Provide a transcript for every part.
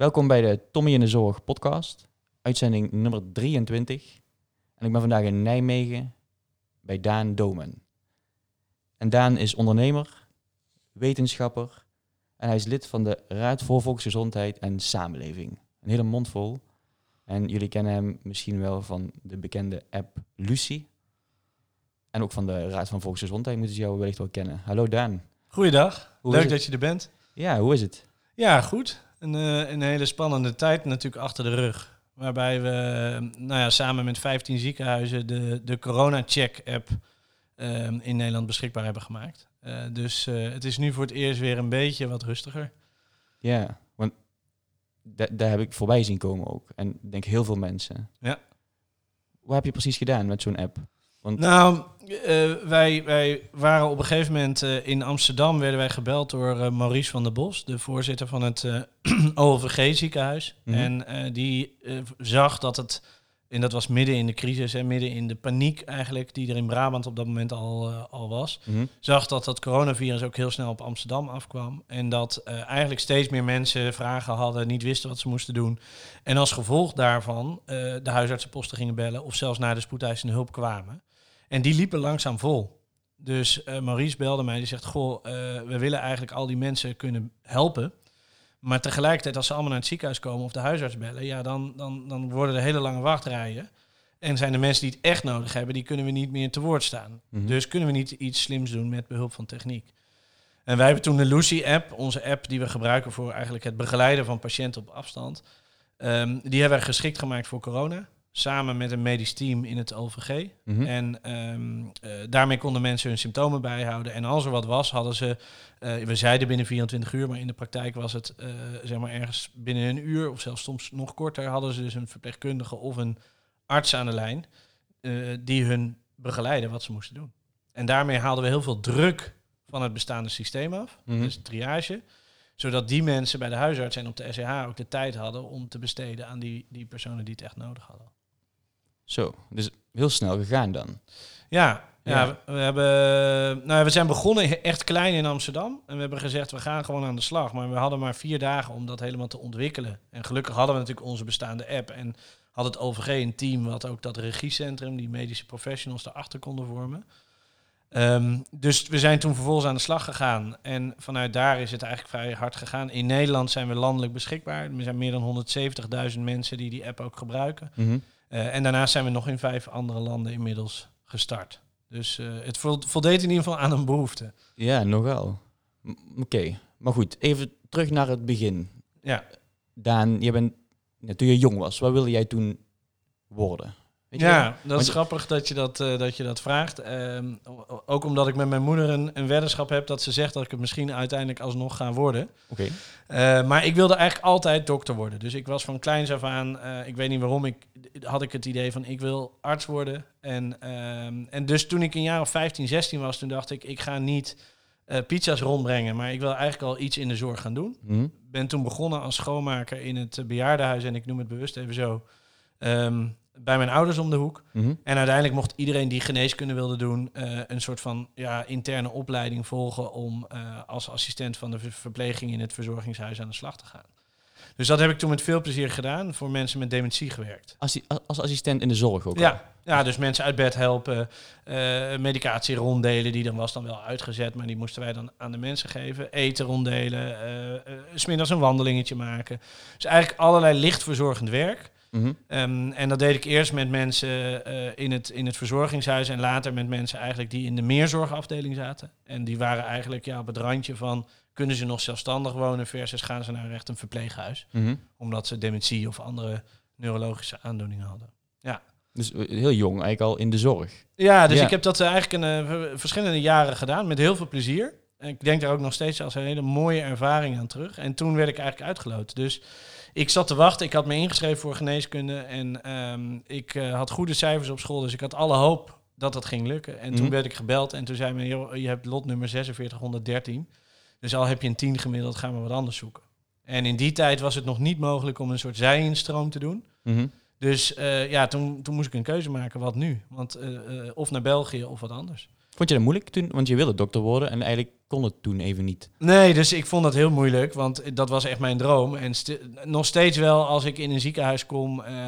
Welkom bij de Tommy in de Zorg podcast, uitzending nummer 23. En ik ben vandaag in Nijmegen bij Daan Domen. En Daan is ondernemer, wetenschapper en hij is lid van de Raad voor Volksgezondheid en Samenleving. Een hele mond vol. En jullie kennen hem misschien wel van de bekende app Lucie. En ook van de Raad van Volksgezondheid moeten ze jou wellicht wel kennen. Hallo Daan. Goeiedag, Hoe leuk dat je er bent. Ja, hoe is het? Ja, goed. Een, eh, een hele spannende tijd natuurlijk achter de rug. Waarbij we eh, nou ja, samen met 15 ziekenhuizen de, de Corona-check-app eh, in Nederland beschikbaar hebben gemaakt. Eh, dus het is nu voor het eerst weer een beetje wat rustiger. Ja, want da- daar heb ik voorbij zien komen ook. En ik denk heel veel mensen. Ja. Wat heb je precies gedaan met zo'n app? Want Nou, eh, wij, wij waren op een gegeven moment eh, in Amsterdam, werden wij gebeld door eh, Maurice van der Bos, de voorzitter van het OLVG ziekenhuis. Mhm. En die zag dat het, en dat was midden in de crisis, en midden in de paniek eigenlijk, die er in Brabant op dat moment al, al was, Mhm. zag dat dat coronavirus ook heel snel op Amsterdam afkwam. En dat eigenlijk steeds meer mensen vragen hadden, niet wisten wat ze moesten doen. En als gevolg daarvan de huisartsenposten gingen bellen of zelfs naar de spoedeisende hulp kwamen. En die liepen langzaam vol. Dus eh, Maurice belde mij, die zegt, goh, eh, we willen eigenlijk al die mensen kunnen helpen. Maar tegelijkertijd, als ze allemaal naar het ziekenhuis komen of de huisarts bellen, ja, dan, dan, dan worden er hele lange wachtrijen. En zijn de mensen die het echt nodig hebben, die kunnen we niet meer te woord staan. Mhm. Dus kunnen we niet iets slims doen met behulp van techniek. En wij hebben toen de Lucy-app, onze app die we gebruiken voor eigenlijk het begeleiden van patiënten op afstand. ehm, die hebben we geschikt gemaakt voor corona. Samen met een medisch team in het OVG. Mhm. En ehm, eh, daarmee konden mensen hun symptomen bijhouden. En als er wat was, hadden ze, eh, we zeiden binnen 24 uur, maar in de praktijk was het eh, zeg maar ergens binnen een uur of zelfs soms nog korter, hadden ze dus een verpleegkundige of een arts aan de lijn die hun begeleiden wat ze moesten doen. En daarmee haalden we heel veel druk van het bestaande systeem af, Mhm. dus triage, zodat die mensen bij de huisarts en op de SCH ook de tijd hadden om te besteden aan die, die personen die het echt nodig hadden. Zo, dus heel snel gegaan dan. Ja, ja. Ja. we, hebben, nou, we zijn begonnen echt klein in Amsterdam. En we hebben gezegd, we gaan gewoon aan de slag. Maar we hadden maar vier dagen om dat helemaal te ontwikkelen. En gelukkig hadden we natuurlijk onze bestaande app. En had het OVG een team wat ook dat regiecentrum, die medische professionals daarachter konden vormen. Ehm, dus we zijn toen vervolgens aan de slag gegaan. En vanuit daar is het eigenlijk vrij hard gegaan. In Nederland zijn we landelijk beschikbaar. Er zijn meer dan 170.000 mensen die die app ook gebruiken. Mhm. Eh, en daarnaast zijn we nog in vijf andere landen inmiddels gestart. Dus eh, het vol- voldeed in ieder geval aan een behoefte. Ja, nogal. Oké, maar goed, even terug naar het begin. Ja, Daan, je bent, ja, toen je jong was, wat wilde jij toen worden? Weet je wel? ja dat is je- grappig dat je dat, eh, dat, je dat vraagt. Ehm, ook omdat ik met mijn moeder een, een weddenschap heb dat ze zegt dat ik het misschien uiteindelijk alsnog ga worden. Oké. Eh, maar ik wilde eigenlijk altijd dokter worden. Dus ik was van kleins af aan, eh, ik weet niet waarom, ik, had ik het idee van ik wil arts worden. En, ehm, en dus toen ik een jaar of 15, 16 was, toen dacht ik, ik ga niet pizza's rondbrengen, maar ik wil eigenlijk al iets in de zorg gaan doen. Mhm. ben toen begonnen als schoonmaker in het bejaardenhuis. En ik noem het bewust even zo. ehm, bij mijn ouders om de hoek. Mhm. En uiteindelijk mocht iedereen die geneeskunde wilde doen... eh, een soort van ja, interne opleiding volgen... om eh, als assistent van de ver- verpleging in het verzorgingshuis aan de slag te gaan. Dus dat heb ik toen met veel plezier gedaan. Voor mensen met dementie gewerkt. Als, als assistent in de zorg ook al? Ja, ja, dus mensen uit bed helpen, eh, medicatie ronddelen, die dan was dan wel uitgezet, maar die moesten wij dan aan de mensen geven. Eten ronddelen, eh eh, 's middags een wandelingetje maken. Dus eigenlijk allerlei licht verzorgend werk. Mhm. Ehm, en dat deed ik eerst met mensen eh, in, het, in het verzorgingshuis en later met mensen eigenlijk die in de meerzorgafdeling zaten. En die waren eigenlijk ja, op het randje van, kunnen ze nog zelfstandig wonen versus gaan ze naar echt een verpleeghuis. Mhm. Omdat ze dementie of andere neurologische aandoeningen hadden. Dus eh, heel jong, eigenlijk al in de zorg. Ja, dus Ja. ik heb dat eh, eigenlijk in v- verschillende jaren gedaan met heel veel plezier. En ik denk daar ook nog steeds als een hele mooie ervaring aan terug. En toen werd ik eigenlijk uitgeloot. Dus ik zat te wachten. Ik had me ingeschreven voor geneeskunde. En ehm, ik eh, had goede cijfers op school. Dus ik had alle hoop dat dat ging lukken. En toen Mhm. werd ik gebeld. En toen zei men, joh, je hebt lot nummer 4613. Dus al heb je een 10 gemiddeld, gaan we wat anders zoeken. En in die tijd was het nog niet mogelijk om een soort zijinstroom te doen. Mhm. Dus eh, ja, toen, toen moest ik een keuze maken, wat nu? Want eh, of naar België of wat anders. Vond je dat moeilijk toen? Want je wilde dokter worden en eigenlijk kon het toen even niet. Nee, dus ik vond dat heel moeilijk, want dat was echt mijn droom. En st- nog steeds wel als ik in een ziekenhuis kom. eh,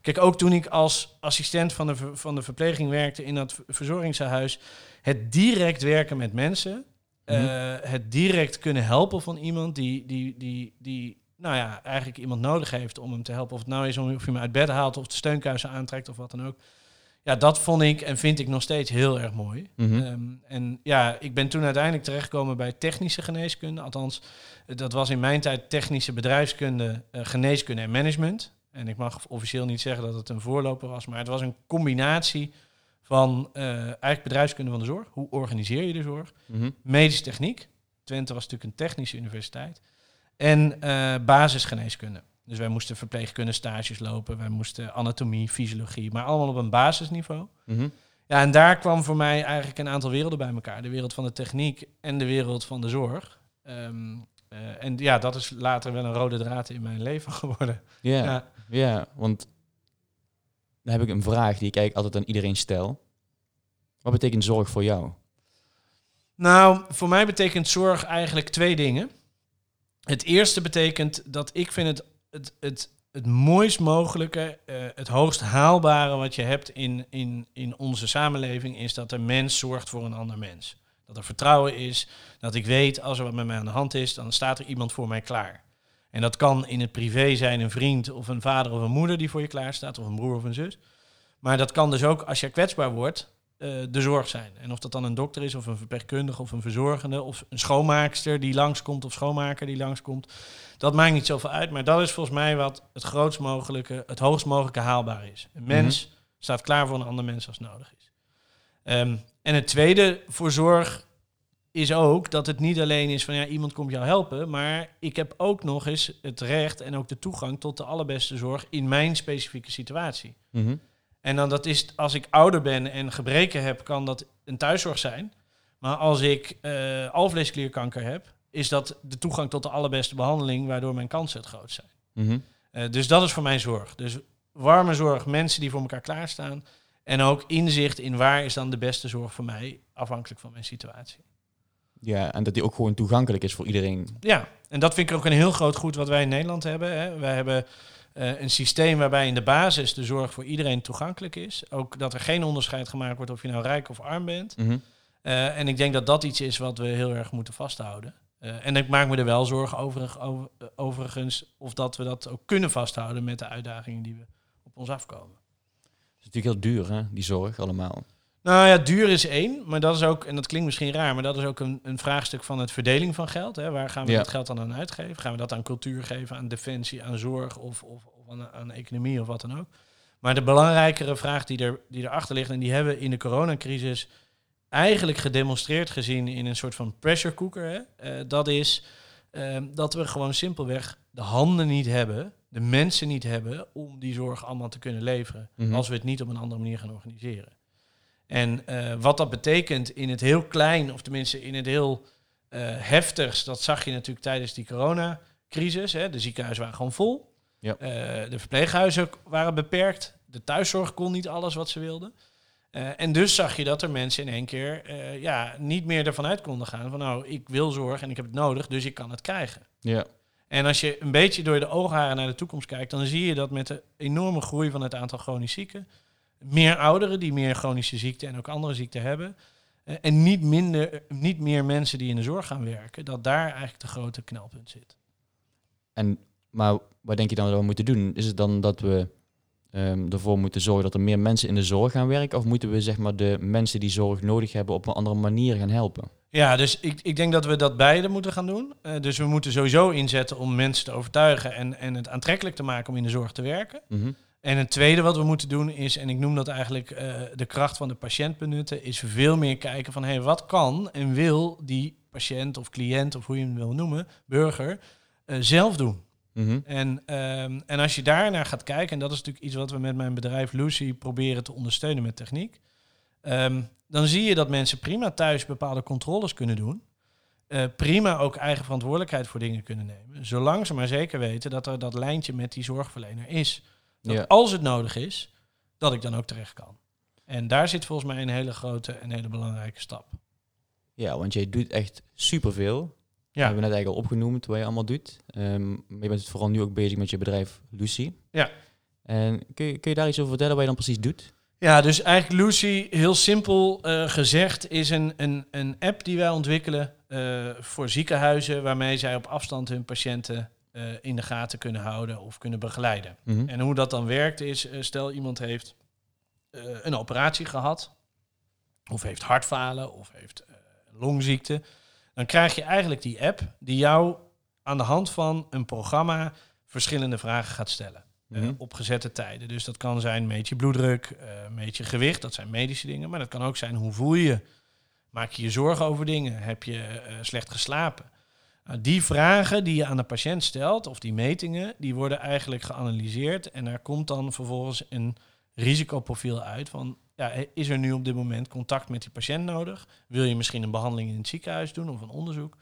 kijk, ook toen ik als assistent van de, van de verpleging werkte in dat verzorgingshuis. Het direct werken met mensen. eh, Mhm. het direct kunnen helpen van iemand die, die, die, die nou ja, eigenlijk iemand nodig heeft om hem te helpen. Of het nou is om, of je hem uit bed haalt of de steunkuisen aantrekt of wat dan ook. Ja, dat vond ik en vind ik nog steeds heel erg mooi. Mhm. Ehm, en ja, ik ben toen uiteindelijk terechtgekomen bij technische geneeskunde. Althans, dat was in mijn tijd technische bedrijfskunde, eh, geneeskunde en management. En ik mag officieel niet zeggen dat het een voorloper was, maar het was een combinatie van eh, eigenlijk bedrijfskunde van de zorg. Hoe organiseer je de zorg? Mhm. Medische techniek. Twente was natuurlijk een technische universiteit. En eh, basisgeneeskunde. Dus wij moesten verpleegkunde stages lopen. Wij moesten anatomie, fysiologie, maar allemaal op een basisniveau. Mhm. Ja, en daar kwam voor mij eigenlijk een aantal werelden bij elkaar. De wereld van de techniek en de wereld van de zorg. Ehm, eh, en ja, dat is later wel een rode draad in mijn leven geworden. Ja. Ja. Ja, want dan heb ik een vraag die ik eigenlijk altijd aan iedereen stel. Wat betekent zorg voor jou? Nou, voor mij betekent zorg eigenlijk twee dingen. Het eerste betekent dat ik vind het het, het, het mooist mogelijke, eh, het hoogst haalbare wat je hebt in, in, in onze samenleving, is dat een mens zorgt voor een ander mens. Dat er vertrouwen is, dat ik weet als er wat met mij aan de hand is, dan staat er iemand voor mij klaar. En dat kan in het privé zijn een vriend of een vader of een moeder die voor je klaar staat, of een broer of een zus. Maar dat kan dus ook als je kwetsbaar wordt, de zorg zijn. En of dat dan een dokter is, of een verpleegkundige, of een verzorgende, of een schoonmaakster die langskomt, of schoonmaker die langskomt. Dat maakt niet zoveel uit, maar dat is volgens mij wat het grootst mogelijke, het hoogst mogelijke haalbaar is. Een mens staat klaar voor een ander mens als nodig is. Ehm, en het tweede voor zorg is ook dat het niet alleen is van ja, iemand komt jou helpen, maar ik heb ook nog eens het recht en ook de toegang tot de allerbeste zorg in mijn specifieke situatie. Mhm. En dan dat is, als ik ouder ben en gebreken heb, kan dat een thuiszorg zijn. Maar als ik eh alvleesklierkanker heb, is dat de toegang tot de allerbeste behandeling, waardoor mijn kansen het grootst zijn. Mhm. Eh, dus dat is voor mij zorg. Dus warme zorg, mensen die voor elkaar klaarstaan. En ook inzicht in waar is dan de beste zorg voor mij, afhankelijk van mijn situatie. Ja, en dat die ook gewoon toegankelijk is voor iedereen. Ja, en dat vind ik ook een heel groot goed wat wij in Nederland hebben. Hè. Wij hebben eh, een systeem waarbij in de basis de zorg voor iedereen toegankelijk is. Ook dat er geen onderscheid gemaakt wordt of je nou rijk of arm bent. Mhm. Eh, en ik denk dat dat iets is wat we heel erg moeten vasthouden. Eh, en ik maak me er wel zorgen over, over, overigens of dat we dat ook kunnen vasthouden met de uitdagingen die we op ons afkomen. Het is natuurlijk heel duur, hè, die zorg allemaal. Nou ja, duur is één, maar dat is ook, en dat klinkt misschien raar, maar dat is ook een, een vraagstuk van het verdeling van geld. Hè. Waar gaan we Ja. dat geld dan aan uitgeven? Gaan we dat aan cultuur geven, aan defensie, aan zorg of, of, of aan, aan economie of wat dan ook? Maar de belangrijkere vraag die, er, die erachter ligt, en die hebben we in de coronacrisis eigenlijk gedemonstreerd gezien in een soort van pressure cooker, hè? Eh, dat is ehm, dat we gewoon simpelweg de handen niet hebben, de mensen niet hebben om die zorg allemaal te kunnen leveren, Mhm. als we het niet op een andere manier gaan organiseren. En eh, wat dat betekent in het heel klein, of tenminste in het heel eh heftigs, dat zag je natuurlijk tijdens die coronacrisis. Hè. De ziekenhuizen waren gewoon vol. Ja. Eh, de verpleeghuizen waren beperkt. De thuiszorg kon niet alles wat ze wilden. En dus zag je dat er mensen in één keer ja, niet meer ervan uit konden gaan van nou, ik wil zorg en ik heb het nodig, dus ik kan het krijgen. Ja. En als je een beetje door de oogharen naar de toekomst kijkt, dan zie je dat met de enorme groei van het aantal chronisch zieken, meer ouderen die meer chronische ziekten en ook andere ziekten hebben, eh, en niet, minder, niet meer mensen die in de zorg gaan werken, dat daar eigenlijk de grote knelpunt zit. En, maar wat denk je dan dat we moeten doen? Is het dan dat we ehm, ervoor moeten zorgen dat er meer mensen in de zorg gaan werken? Of moeten we zeg maar, de mensen die zorg nodig hebben op een andere manier gaan helpen? Ja, dus ik, ik denk dat we dat beide moeten gaan doen. Eh, dus we moeten sowieso inzetten om mensen te overtuigen en, en het aantrekkelijk te maken om in de zorg te werken. Mhm. En het tweede wat we moeten doen is, en ik noem dat eigenlijk eh, de kracht van de patiënt benutten, is veel meer kijken van hé, hey, wat kan en wil die patiënt of cliënt of hoe je hem wil noemen, burger, eh, zelf doen. Mhm. En, ehm, en als je daarnaar gaat kijken, en dat is natuurlijk iets wat we met mijn bedrijf Lucy proberen te ondersteunen met techniek, ehm, dan zie je dat mensen prima thuis bepaalde controles kunnen doen. Eh, prima ook eigen verantwoordelijkheid voor dingen kunnen nemen. Zolang ze maar zeker weten dat er dat lijntje met die zorgverlener is. Dat Ja. als het nodig is, dat ik dan ook terecht kan. En daar zit volgens mij een hele grote en hele belangrijke stap. Ja, want jij doet echt superveel. We Ja, hebben net eigenlijk al opgenoemd wat je allemaal doet. Maar je bent vooral nu ook bezig met je bedrijf Lucy. Ja. En kun je, kun je daar iets over vertellen wat je dan precies doet? ja dus eigenlijk Lucy, heel simpel eh, gezegd, is een, een, een app die wij ontwikkelen eh, voor ziekenhuizen, waarmee zij op afstand hun patiënten eh, in de gaten kunnen houden of kunnen begeleiden. Mhm. En hoe dat dan werkt is, eh, stel iemand heeft eh, een operatie gehad, of heeft hartfalen, of heeft longziekte, dan krijg je eigenlijk die app die jou aan de hand van een programma verschillende vragen gaat stellen. Mhm. op gezette tijden. Dus dat kan zijn meet je bloeddruk, eh meet je gewicht, dat zijn medische dingen. Maar dat kan ook zijn hoe voel je je? Maak je je zorgen over dingen? Heb je slecht geslapen? Nou, die vragen die je aan de patiënt stelt, of die metingen, die worden eigenlijk geanalyseerd. En daar komt dan vervolgens een risicoprofiel uit van, ja, is er nu op dit moment contact met die patiënt nodig? Wil je misschien een behandeling in het ziekenhuis doen of een onderzoek?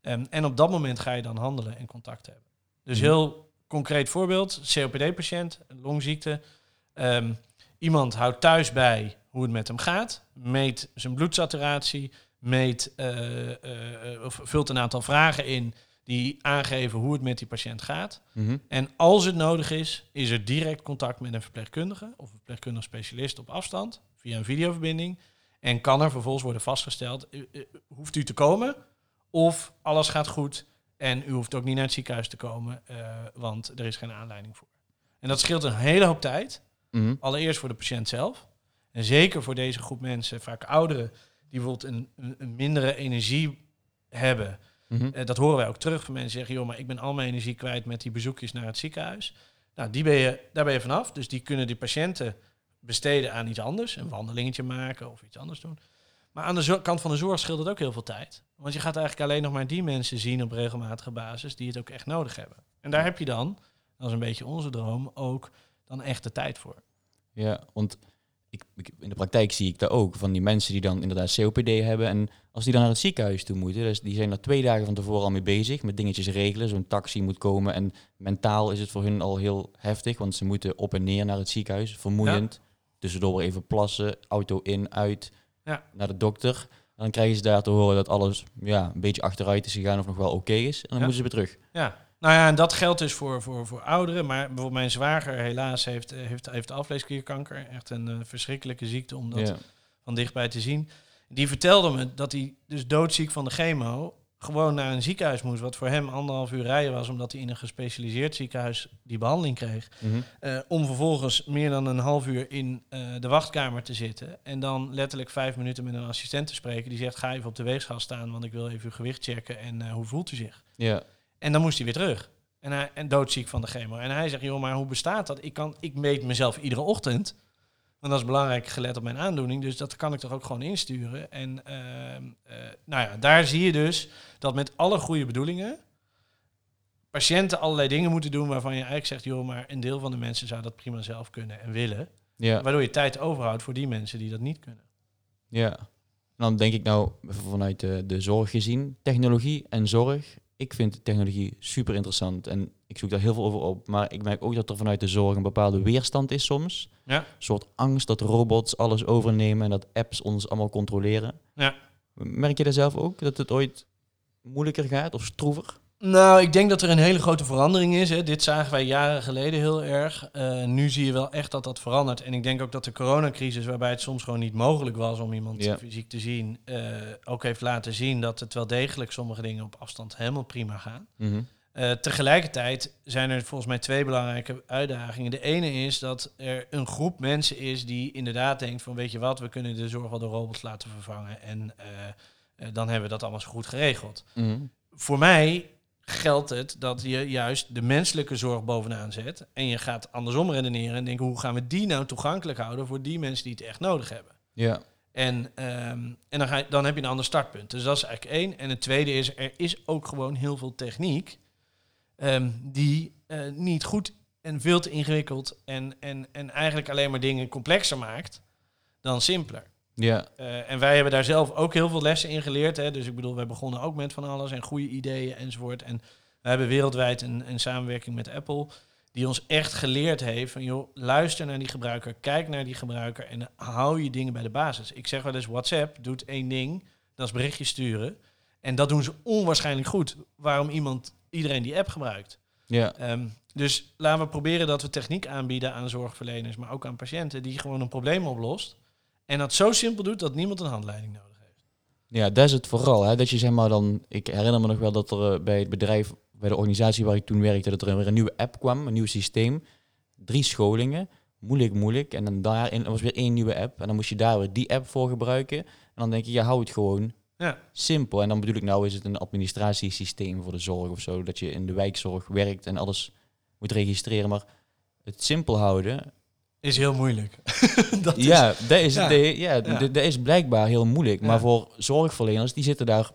Ehm, en op dat moment ga je dan handelen en contact hebben. Dus Mhm. heel concreet voorbeeld, COPD-patiënt, longziekte. Ehm, iemand houdt thuis bij hoe het met hem gaat, meet zijn bloedsaturatie, meet, eh, eh, of vult een aantal vragen in die aangeven hoe het met die patiënt gaat. Mhm. En als het nodig is, is er direct contact met een verpleegkundige of een verpleegkundig specialist op afstand via een videoverbinding. En kan er vervolgens worden vastgesteld, eh, hoeft u te komen of alles gaat goed en u hoeft ook niet naar het ziekenhuis te komen, want er is geen aanleiding voor. En dat scheelt een hele hoop tijd. Mhm. Allereerst voor de patiënt zelf. En zeker voor deze groep mensen, vaak ouderen, die bijvoorbeeld een, een, een mindere energie hebben. Mhm. Eh, dat horen wij ook terug van mensen die zeggen, joh, maar ik ben al mijn energie kwijt met die bezoekjes naar het ziekenhuis. Nou, die ben je, daar ben je vanaf. Dus die kunnen die patiënten besteden aan iets anders. Een wandelingetje maken of iets anders doen. Maar aan de kant van de zorg scheelt het ook heel veel tijd. Want je gaat eigenlijk alleen nog maar die mensen zien op regelmatige basis die het ook echt nodig hebben. En daar heb je dan, dat is een beetje onze droom, ook dan echt de tijd voor. Ja, want ik, ik- in de praktijk zie ik dat ook. Van die mensen die dan inderdaad COPD hebben. En als die dan naar het ziekenhuis toe moeten. Dus die zijn er twee dagen van tevoren al mee bezig. Met dingetjes regelen. Zo'n taxi moet komen. En mentaal is het voor hun al heel heftig. Want ze moeten op en neer naar het ziekenhuis. Vermoeiend. Tussendoor weer even plassen. Auto in, uit. Ja. Naar de dokter. En dan krijgen ze daar te horen dat alles ja, een beetje achteruit is gegaan. Of nog wel oké is. En dan Ja. moeten ze weer terug. Ja, nou ja, en dat geldt dus voor, voor, voor ouderen. Maar bijvoorbeeld mijn zwager helaas heeft, eh, heeft, heeft alvleesklierkanker. Echt een eh, verschrikkelijke ziekte om dat Ja. van dichtbij te zien. Die vertelde me dat hij dus doodziek van de chemo gewoon naar een ziekenhuis moest. Wat voor hem anderhalf uur rijden was, omdat hij in een gespecialiseerd ziekenhuis die behandeling kreeg. Mhm. Eh, om vervolgens meer dan een half uur in de wachtkamer te zitten. En dan letterlijk vijf minuten met een assistent te spreken. Die zegt, ga even op de weegschaal staan, want ik wil even uw gewicht checken. En hoe voelt u zich? ja. En dan moest hij weer terug. En, hij, en doodziek van de chemo. En hij zegt, joh, maar hoe bestaat dat? Ik, kan, ik meet mezelf iedere ochtend. Want dat is belangrijk gelet op mijn aandoening. Dus dat kan ik toch ook gewoon insturen. En ehm, eh, nou ja, daar zie je dus dat met alle goede bedoelingen... patiënten allerlei dingen moeten doen waarvan je eigenlijk zegt... joh, maar een deel van de mensen zou dat prima zelf kunnen en willen. ja. Waardoor je tijd overhoudt voor die mensen die dat niet kunnen. Ja. En dan denk ik nou, vanuit de, de zorg gezien, technologie en zorg. Ik vind technologie super interessant en ik zoek daar heel veel over op. Maar ik merk ook dat er vanuit de zorg een bepaalde weerstand is soms. Ja. Een soort angst dat robots alles overnemen en dat apps ons allemaal controleren. Ja. Merk je dat zelf ook, dat het ooit moeilijker gaat of stroever? Nou, ik denk dat er een hele grote verandering is. Hè. Dit zagen wij jaren geleden heel erg. Eh, nu zie je wel echt dat dat verandert. En ik denk ook dat de coronacrisis, waarbij het soms gewoon niet mogelijk was om iemand Ja. fysiek te zien, eh, ook heeft laten zien dat het wel degelijk sommige dingen op afstand helemaal prima gaan. Mhm. Eh, tegelijkertijd zijn er volgens mij twee belangrijke uitdagingen. De ene is dat er een groep mensen is die inderdaad denkt van weet je wat, we kunnen de zorg wel door robots laten vervangen en dan hebben we dat allemaal zo goed geregeld Mhm. voor mij geldt het dat je juist de menselijke zorg bovenaan zet. En je gaat andersom redeneren en denken, hoe gaan we die nou toegankelijk houden voor die mensen die het echt nodig hebben? Ja. En, ehm, en dan, ga je, dan heb je een ander startpunt. Dus dat is eigenlijk één. En het tweede is, er is ook gewoon heel veel techniek ehm, die eh, niet goed en veel te ingewikkeld en, en, en eigenlijk alleen maar dingen complexer maakt dan simpeler. Ja. Eh, en wij hebben daar zelf ook heel veel lessen in geleerd. Hè. Dus ik bedoel, wij begonnen ook met van alles en goede ideeën enzovoort. En we hebben wereldwijd een, een samenwerking met Apple. die ons echt geleerd heeft van joh, luister naar die gebruiker, kijk naar die gebruiker en hou je dingen bij de basis. Ik zeg wel eens, WhatsApp doet één ding, dat is berichtjes sturen. En dat doen ze onwaarschijnlijk goed. Waarom iemand, iedereen die app gebruikt. Ja, Ehm, dus laten we proberen dat we techniek aanbieden aan zorgverleners, maar ook aan patiënten, die gewoon een probleem oplost. En dat zo simpel doet dat niemand een handleiding nodig heeft. ja, dat is het vooral. Hè? Dat je zeg maar dan, ik herinner me nog wel dat er eh, bij het bedrijf, bij de organisatie waar ik toen werkte, dat er weer een nieuwe app kwam, een nieuw systeem. Drie scholingen, moeilijk, moeilijk. En dan daarin was weer één nieuwe app. En dan moest je daar weer die app voor gebruiken. En dan denk je, ja, hou het gewoon Ja, simpel. En dan bedoel ik nou, is het een administratiesysteem voor de zorg of zo, dat je in de wijkzorg werkt en alles moet registreren. Maar het simpel houden, is heel moeilijk. dat is- ja, dat is, ja. de- ja, is blijkbaar heel moeilijk. Maar voor zorgverleners, die zitten daar...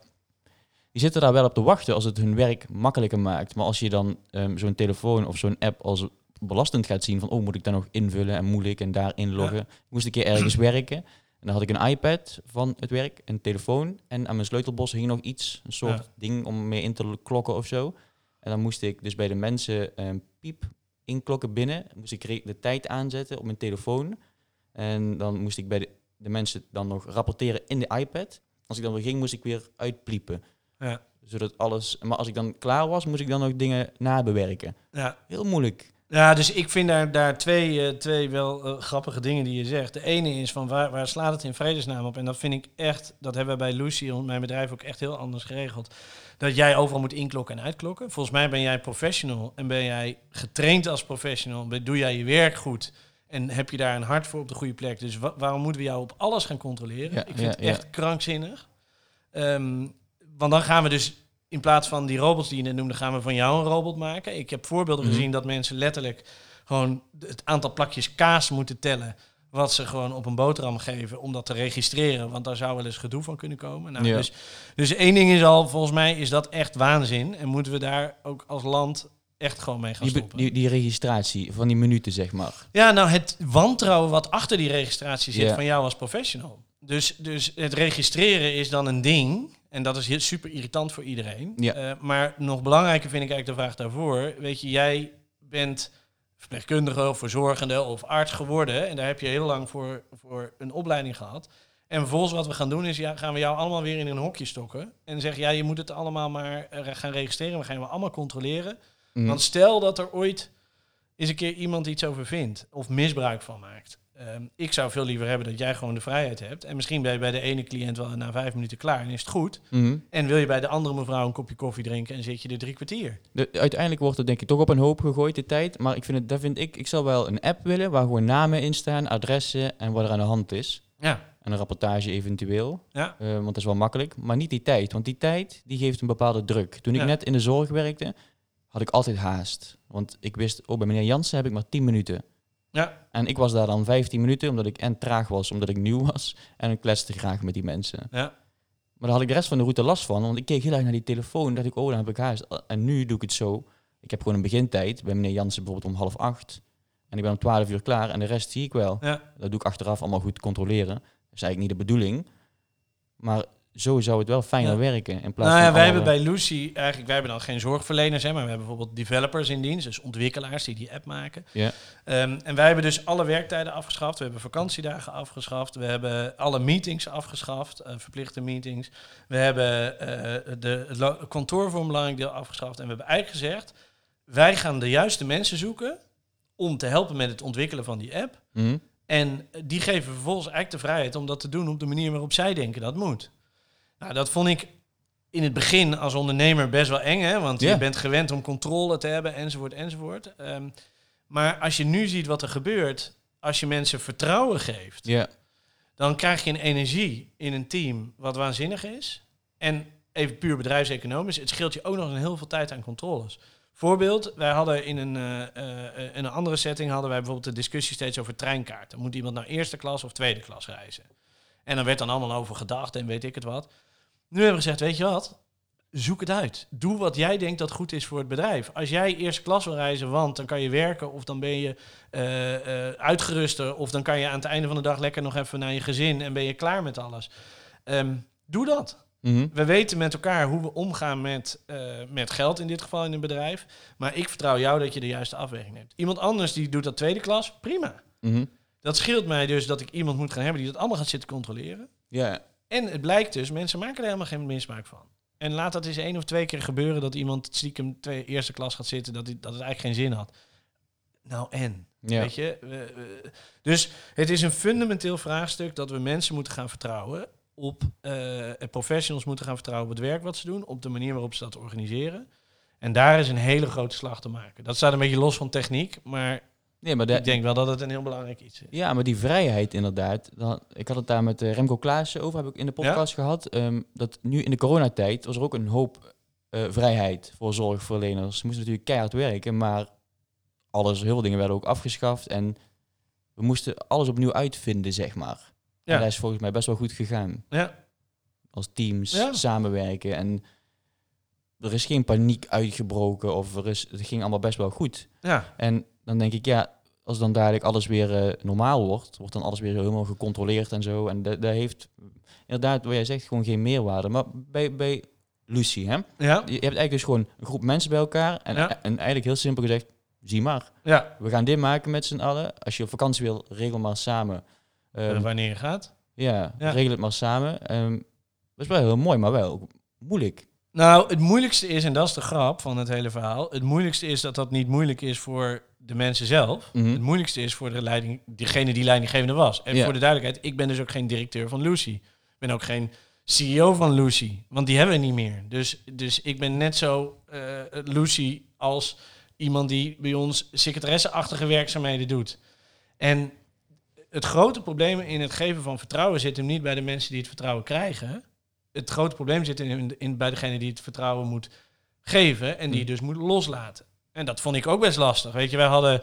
Die zitten daar wel op te wachten als het hun werk makkelijker maakt. Maar als je dan ehm, zo'n telefoon of zo'n app als belastend gaat zien van... oh, moet ik daar nog invullen en moeilijk en daar inloggen. Ik moest een keer ergens werken. En dan had ik een iPad van het werk, een telefoon... en aan mijn sleutelbos hing nog iets, een soort ding om mee in te klokken of zo. En dan moest ik dus bij de mensen een piep inklokken binnen. Moest ik de tijd aanzetten op mijn telefoon. En dan moest ik bij de, de mensen dan nog rapporteren in de iPad. Als ik dan weer ging, moest ik weer uitpliepen. Ja. Zodat alles... Maar als ik dan klaar was, moest ik dan nog dingen nabewerken. Ja. Heel moeilijk. Ja, dus ik vind daar, daar twee, eh, twee wel eh, grappige dingen die je zegt. De ene is van waar, waar slaat het in vredesnaam op? En dat vind ik echt, dat hebben we bij Lucy, mijn bedrijf, ook echt heel anders geregeld. Dat jij overal moet inklokken en uitklokken. Volgens mij ben jij professional en ben jij getraind als professional. Doe jij je werk goed en heb je daar een hart voor op de goede plek. Dus wa- waarom moeten we jou op alles gaan controleren? Ja, ik vind ja, het ja. echt krankzinnig. Ehm, want dan gaan we dus in plaats van die robots die je net noemde, gaan we van jou een robot maken. Ik heb voorbeelden Mhm. gezien dat mensen letterlijk gewoon het aantal plakjes kaas moeten tellen. Wat ze gewoon op een boterham geven om dat te registreren. Want daar zou wel eens gedoe van kunnen komen. Nou, Ja. dus, dus één ding is al, volgens mij is dat echt waanzin. En moeten we daar ook als land echt gewoon mee gaan stoppen. die, die registratie van die minuten, zeg maar. Ja, nou het wantrouwen wat achter die registratie zit van jou als professional. Dus, dus het registreren is dan een ding. En dat is heel super irritant voor iedereen. Ja. Eh, maar nog belangrijker vind ik eigenlijk de vraag daarvoor. Weet je, jij bent verpleegkundige of verzorgende of arts geworden. En daar heb je heel lang voor, voor een opleiding gehad. En vervolgens wat we gaan doen is, ja, gaan we jou allemaal weer in een hokje stokken. En zeggen, ja, je moet het allemaal maar eh, gaan registreren. We gaan je allemaal controleren. Mhm. Want stel dat er ooit eens een keer iemand iets over vindt of misbruik van maakt. Ehm, ik zou veel liever hebben dat jij gewoon de vrijheid hebt. En misschien ben je bij de ene cliënt wel na vijf minuten klaar en is het goed. Mhm. En wil je bij de andere mevrouw een kopje koffie drinken en zit je er drie kwartier. De, uiteindelijk wordt het denk ik toch op een hoop gegooid, de tijd. Maar ik vind het, daar vind ik, ik zou wel een app willen waar gewoon namen in staan, adressen en wat er aan de hand is. Ja, En een rapportage eventueel. ja, Eh, want dat is wel makkelijk. Maar niet die tijd. Want die tijd die geeft een bepaalde druk. Toen ik Ja. net in de zorg werkte, had ik altijd haast. Want ik wist, oh, bij meneer Jansen heb ik maar 10 minuten. Ja, En ik was daar dan 15 minuten, omdat ik en traag was, omdat ik nieuw was. En ik kletste graag met die mensen. ja. Maar daar had ik de rest van de route last van. Want ik keek heel erg naar die telefoon. dacht ik, oh, dan heb ik haast. En nu doe ik het zo. Ik heb gewoon een begintijd. Bij meneer Jansen bijvoorbeeld om half acht. En ik ben om 12 uur klaar. En de rest zie ik wel. ja. Dat doe ik achteraf allemaal goed controleren. Dat is eigenlijk niet de bedoeling. Maar zo zou het wel fijner Ja. werken. In plaats Nou ja, van wij alle- hebben bij Lucy eigenlijk, wij hebben dan geen zorgverleners, hè, maar we hebben bijvoorbeeld developers in dienst, dus ontwikkelaars die die app maken. Ja. Ehm, en wij hebben dus alle werktijden afgeschaft. We hebben vakantiedagen afgeschaft. We hebben alle meetings afgeschaft, eh, verplichte meetings. We hebben eh, de, het kantoor voor een belangrijk deel afgeschaft. En we hebben eigenlijk gezegd, wij gaan de juiste mensen zoeken om te helpen met het ontwikkelen van die app. Mhm. En die geven vervolgens eigenlijk de vrijheid om dat te doen op de manier waarop zij denken dat moet. Nou, dat vond ik in het begin als ondernemer best wel eng, hè? want je bent gewend om controle te hebben, enzovoort, enzovoort. Ehm, maar als je nu ziet wat er gebeurt, als je mensen vertrouwen geeft, Ja. dan krijg je een energie in een team wat waanzinnig is. En even puur bedrijfseconomisch, het scheelt je ook nog een heel veel tijd aan controles. Voorbeeld, wij hadden in een, eh, eh, in een andere setting hadden wij bijvoorbeeld de discussie steeds over treinkaarten. Moet iemand nou eerste klas of tweede klas reizen? En dan werd dan allemaal over gedacht en weet ik het wat. Nu hebben we gezegd, weet je wat? Zoek het uit. Doe wat jij denkt dat goed is voor het bedrijf. Als jij eerste klas wil reizen, want dan kan je werken of dan ben je eh, uitgeruster of dan kan je aan het einde van de dag lekker nog even naar je gezin en ben je klaar met alles. Ehm, doe dat. Mhm. We weten met elkaar hoe we omgaan met, eh, met geld, in dit geval in een bedrijf. Maar ik vertrouw jou dat je de juiste afweging neemt. Iemand anders die doet dat tweede klas, prima. Mhm. Dat scheelt mij dus dat ik iemand moet gaan hebben die dat allemaal gaat zitten controleren. Ja, En het blijkt dus, mensen maken er helemaal geen misbruik van. En laat dat eens één of twee keer gebeuren dat iemand stiekem twee eerste klas gaat zitten, dat, die, dat het eigenlijk geen zin had. Nou en? ja. Weet je? Dus het is een fundamenteel vraagstuk dat we mensen moeten gaan vertrouwen op eh, professionals moeten gaan vertrouwen op het werk wat ze doen, op de manier waarop ze dat organiseren. En daar is een hele grote slag te maken. Dat staat een beetje los van techniek, maar Nee, maar de- ik denk wel dat het een heel belangrijk iets is. Ja, maar die vrijheid inderdaad. Dan, ik had het daar met eh, Remco Klaassen over, heb ik in de podcast gehad. ehm, dat nu in de coronatijd was er ook een hoop eh, vrijheid voor zorgverleners. Ze moesten natuurlijk keihard werken, maar alles, heel veel dingen werden ook afgeschaft. En we moesten alles opnieuw uitvinden, zeg maar. En dat is volgens mij best wel goed gegaan. Ja, Als teams Ja. samenwerken. En er is geen paniek uitgebroken of er is, het ging allemaal best wel goed. ja, En dan denk ik, ja, als dan dadelijk alles weer eh, normaal wordt, wordt dan alles weer helemaal gecontroleerd en zo. En dat dat heeft inderdaad, wat jij zegt, gewoon geen meerwaarde. Maar bij, bij Lucy, hè? ja, je hebt eigenlijk dus gewoon een groep mensen bij elkaar. En, Ja. en eigenlijk heel simpel gezegd, zie maar. ja. We gaan dit maken met z'n allen. Als je op vakantie wil, regel maar samen. Ehm, Eh, wanneer je gaat. ja, Ja. regel het maar samen. Ehm, dat is wel heel mooi, maar wel moeilijk. Nou, het moeilijkste is, en dat is de grap van het hele verhaal, het moeilijkste is dat dat niet moeilijk is voor de mensen zelf. Mhm. Het moeilijkste is voor de leiding, degene die leidinggevende was. En Ja. voor de duidelijkheid, ik ben dus ook geen directeur van Lucy. Ik ben ook geen CEO van Lucy, want die hebben we niet meer. Dus, dus ik ben net zo eh, Lucy als iemand die bij ons secretaresseachtige werkzaamheden doet. En het grote probleem in het geven van vertrouwen zit hem niet bij de mensen die het vertrouwen krijgen. Het grote probleem zit in, in, bij degene die het vertrouwen moet geven en die het dus moet loslaten. En dat vond ik ook best lastig. Weet je, wij hadden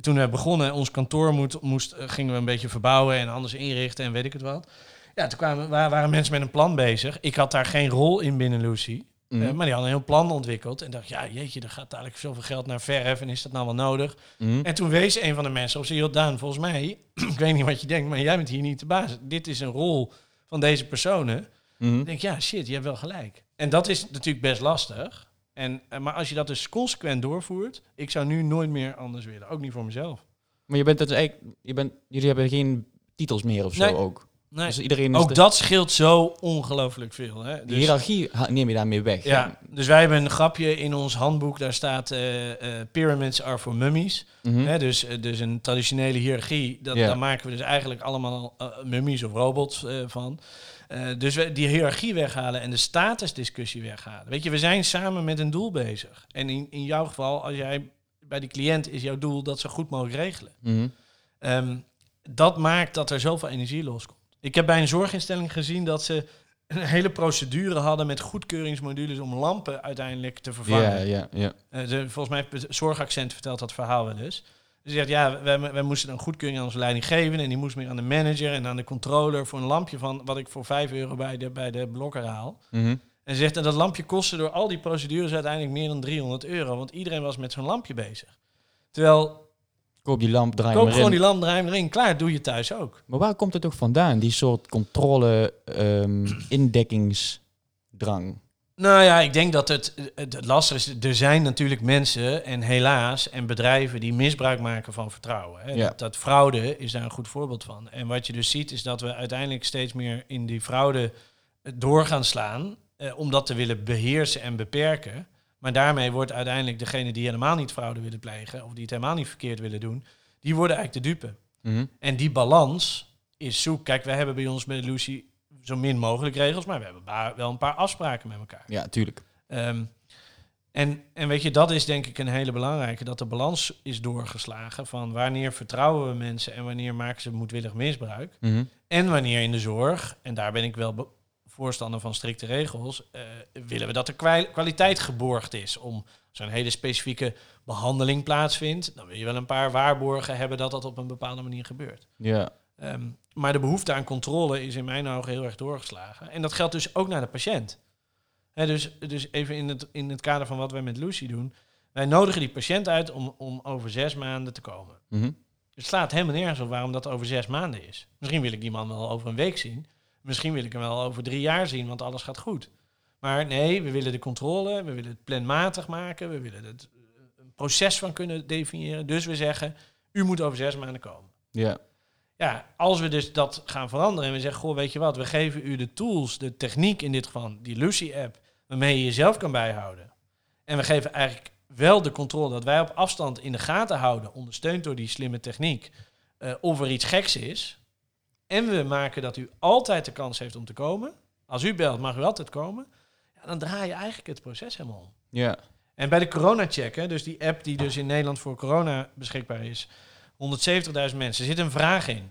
toen we begonnen, ons kantoor moet, moest, eh, gingen we een beetje verbouwen en anders inrichten en weet ik het wat. Ja, toen kwamen, wa- waren mensen met een plan bezig. Ik had daar geen rol in binnen Lucy. Mhm. Eh, maar die hadden een heel plan ontwikkeld. En dacht, ja, jeetje, er gaat dadelijk zoveel geld naar verf. En is dat nou wel nodig? Mhm. En toen wees een van de mensen op, zei, joh, Daan, volgens mij, ik weet niet wat je denkt, maar jij bent hier niet de baas. Dit is een rol van deze personen. Ik denk, ja, shit, je hebt wel gelijk. En dat is natuurlijk best lastig. En, eh, maar als je dat dus consequent doorvoert, ik zou nu nooit meer anders willen. Ook niet voor mezelf. Maar je bent het eigenlijk, je bent, jullie hebben geen titels meer of zo Nee. ook. Nee. Dus iedereen Ook de, dat scheelt zo ongelooflijk veel. Hè? de Dus- hiërarchie ha- neem je daarmee weg. Ja, dus wij hebben een grapje in ons handboek. Daar staat eh, eh, pyramids are for mummies. Mhm. Hè, dus, dus een traditionele hiërarchie. Dat. Daar maken we dus eigenlijk allemaal mummies of robots van. Eh, dus we die hiërarchie weghalen en de statusdiscussie weghalen. Weet je, we zijn samen met een doel bezig. En in, in jouw geval, als jij bij die cliënt is jouw doel dat ze goed mogelijk regelen. Mhm. Ehm, dat maakt dat er zoveel energie loskomt. Ik heb bij een zorginstelling gezien dat ze een hele procedure hadden met goedkeuringsmodules om lampen uiteindelijk te vervangen. Ja, ja, ja. Eh, volgens mij heeft zorgaccent vertelt dat verhaal wel eens. Dus zegt, ja, wij, wij moesten een goedkeuring aan onze leiding geven. En die moest meer aan de manager en aan de controller voor een lampje van wat ik voor 5 euro bij de, bij de blokker haal. Mhm. En ze zegt, en dat lampje kostte door al die procedures uiteindelijk meer dan 300 euro. Want iedereen was met zo'n lampje bezig. Terwijl, Koop die lamp, draai koop gewoon in. die lamp, draai hem erin. Klaar, doe je thuis ook. Maar waar komt het toch vandaan, die soort controle, ehm, indekkingsdrang? Nou ja, ik denk dat het, het, lastig is. Er zijn natuurlijk mensen en helaas en bedrijven die misbruik maken van vertrouwen. Hè. Ja. Dat, dat fraude is daar een goed voorbeeld van. En wat je dus ziet is dat we uiteindelijk steeds meer in die fraude eh, door gaan slaan. Eh, om dat te willen beheersen en beperken. Maar daarmee wordt uiteindelijk degene die helemaal niet fraude willen plegen. of die het helemaal niet verkeerd willen doen. die worden eigenlijk de dupe. Mhm. En die balans is zoek. Kijk, wij hebben bij ons bij Lucy zo min mogelijk regels. maar we hebben wel een paar afspraken met elkaar. Ja, tuurlijk. Ehm, en, en weet je, dat is denk ik een hele belangrijke, dat de balans is doorgeslagen van wanneer vertrouwen we mensen en wanneer maken ze moedwillig misbruik. Mhm. En wanneer in de zorg, en daar ben ik wel voorstander van strikte regels, eh, willen we dat de kwa- kwaliteit geborgd is. Om een hele specifieke behandeling plaatsvindt, dan wil je wel een paar waarborgen hebben dat dat op een bepaalde manier gebeurt. Ja. Ehm, maar de behoefte aan controle is in mijn ogen heel erg doorgeslagen. En dat geldt dus ook naar de patiënt. Hè, dus, dus even in het, in het kader van wat wij met Lucy doen. Wij nodigen die patiënt uit om, om over zes maanden te komen. Mhm. Het slaat helemaal nergens op waarom dat over zes maanden is. Misschien wil ik die man wel over een week zien. Misschien wil ik hem wel over drie jaar zien, want alles gaat goed. Maar nee, we willen de controle, we willen het planmatig maken, we willen het eh, een proces van kunnen definiëren. Dus we zeggen, u moet over zes maanden komen. Ja. Ja, als we dus dat gaan veranderen en we zeggen, goh, weet je wat, we geven u de tools, de techniek in dit geval, die Lucy-app, waarmee je jezelf kan bijhouden. En we geven eigenlijk wel de controle dat wij op afstand in de gaten houden, ondersteund door die slimme techniek, uh, of er iets geks is. En we maken dat u altijd de kans heeft om te komen. Als u belt, mag u altijd komen. Ja, dan draai je eigenlijk het proces helemaal om. Ja. En bij de corona-check, dus die app die dus in Nederland voor corona beschikbaar is, 170.000 mensen, zit een vraag in.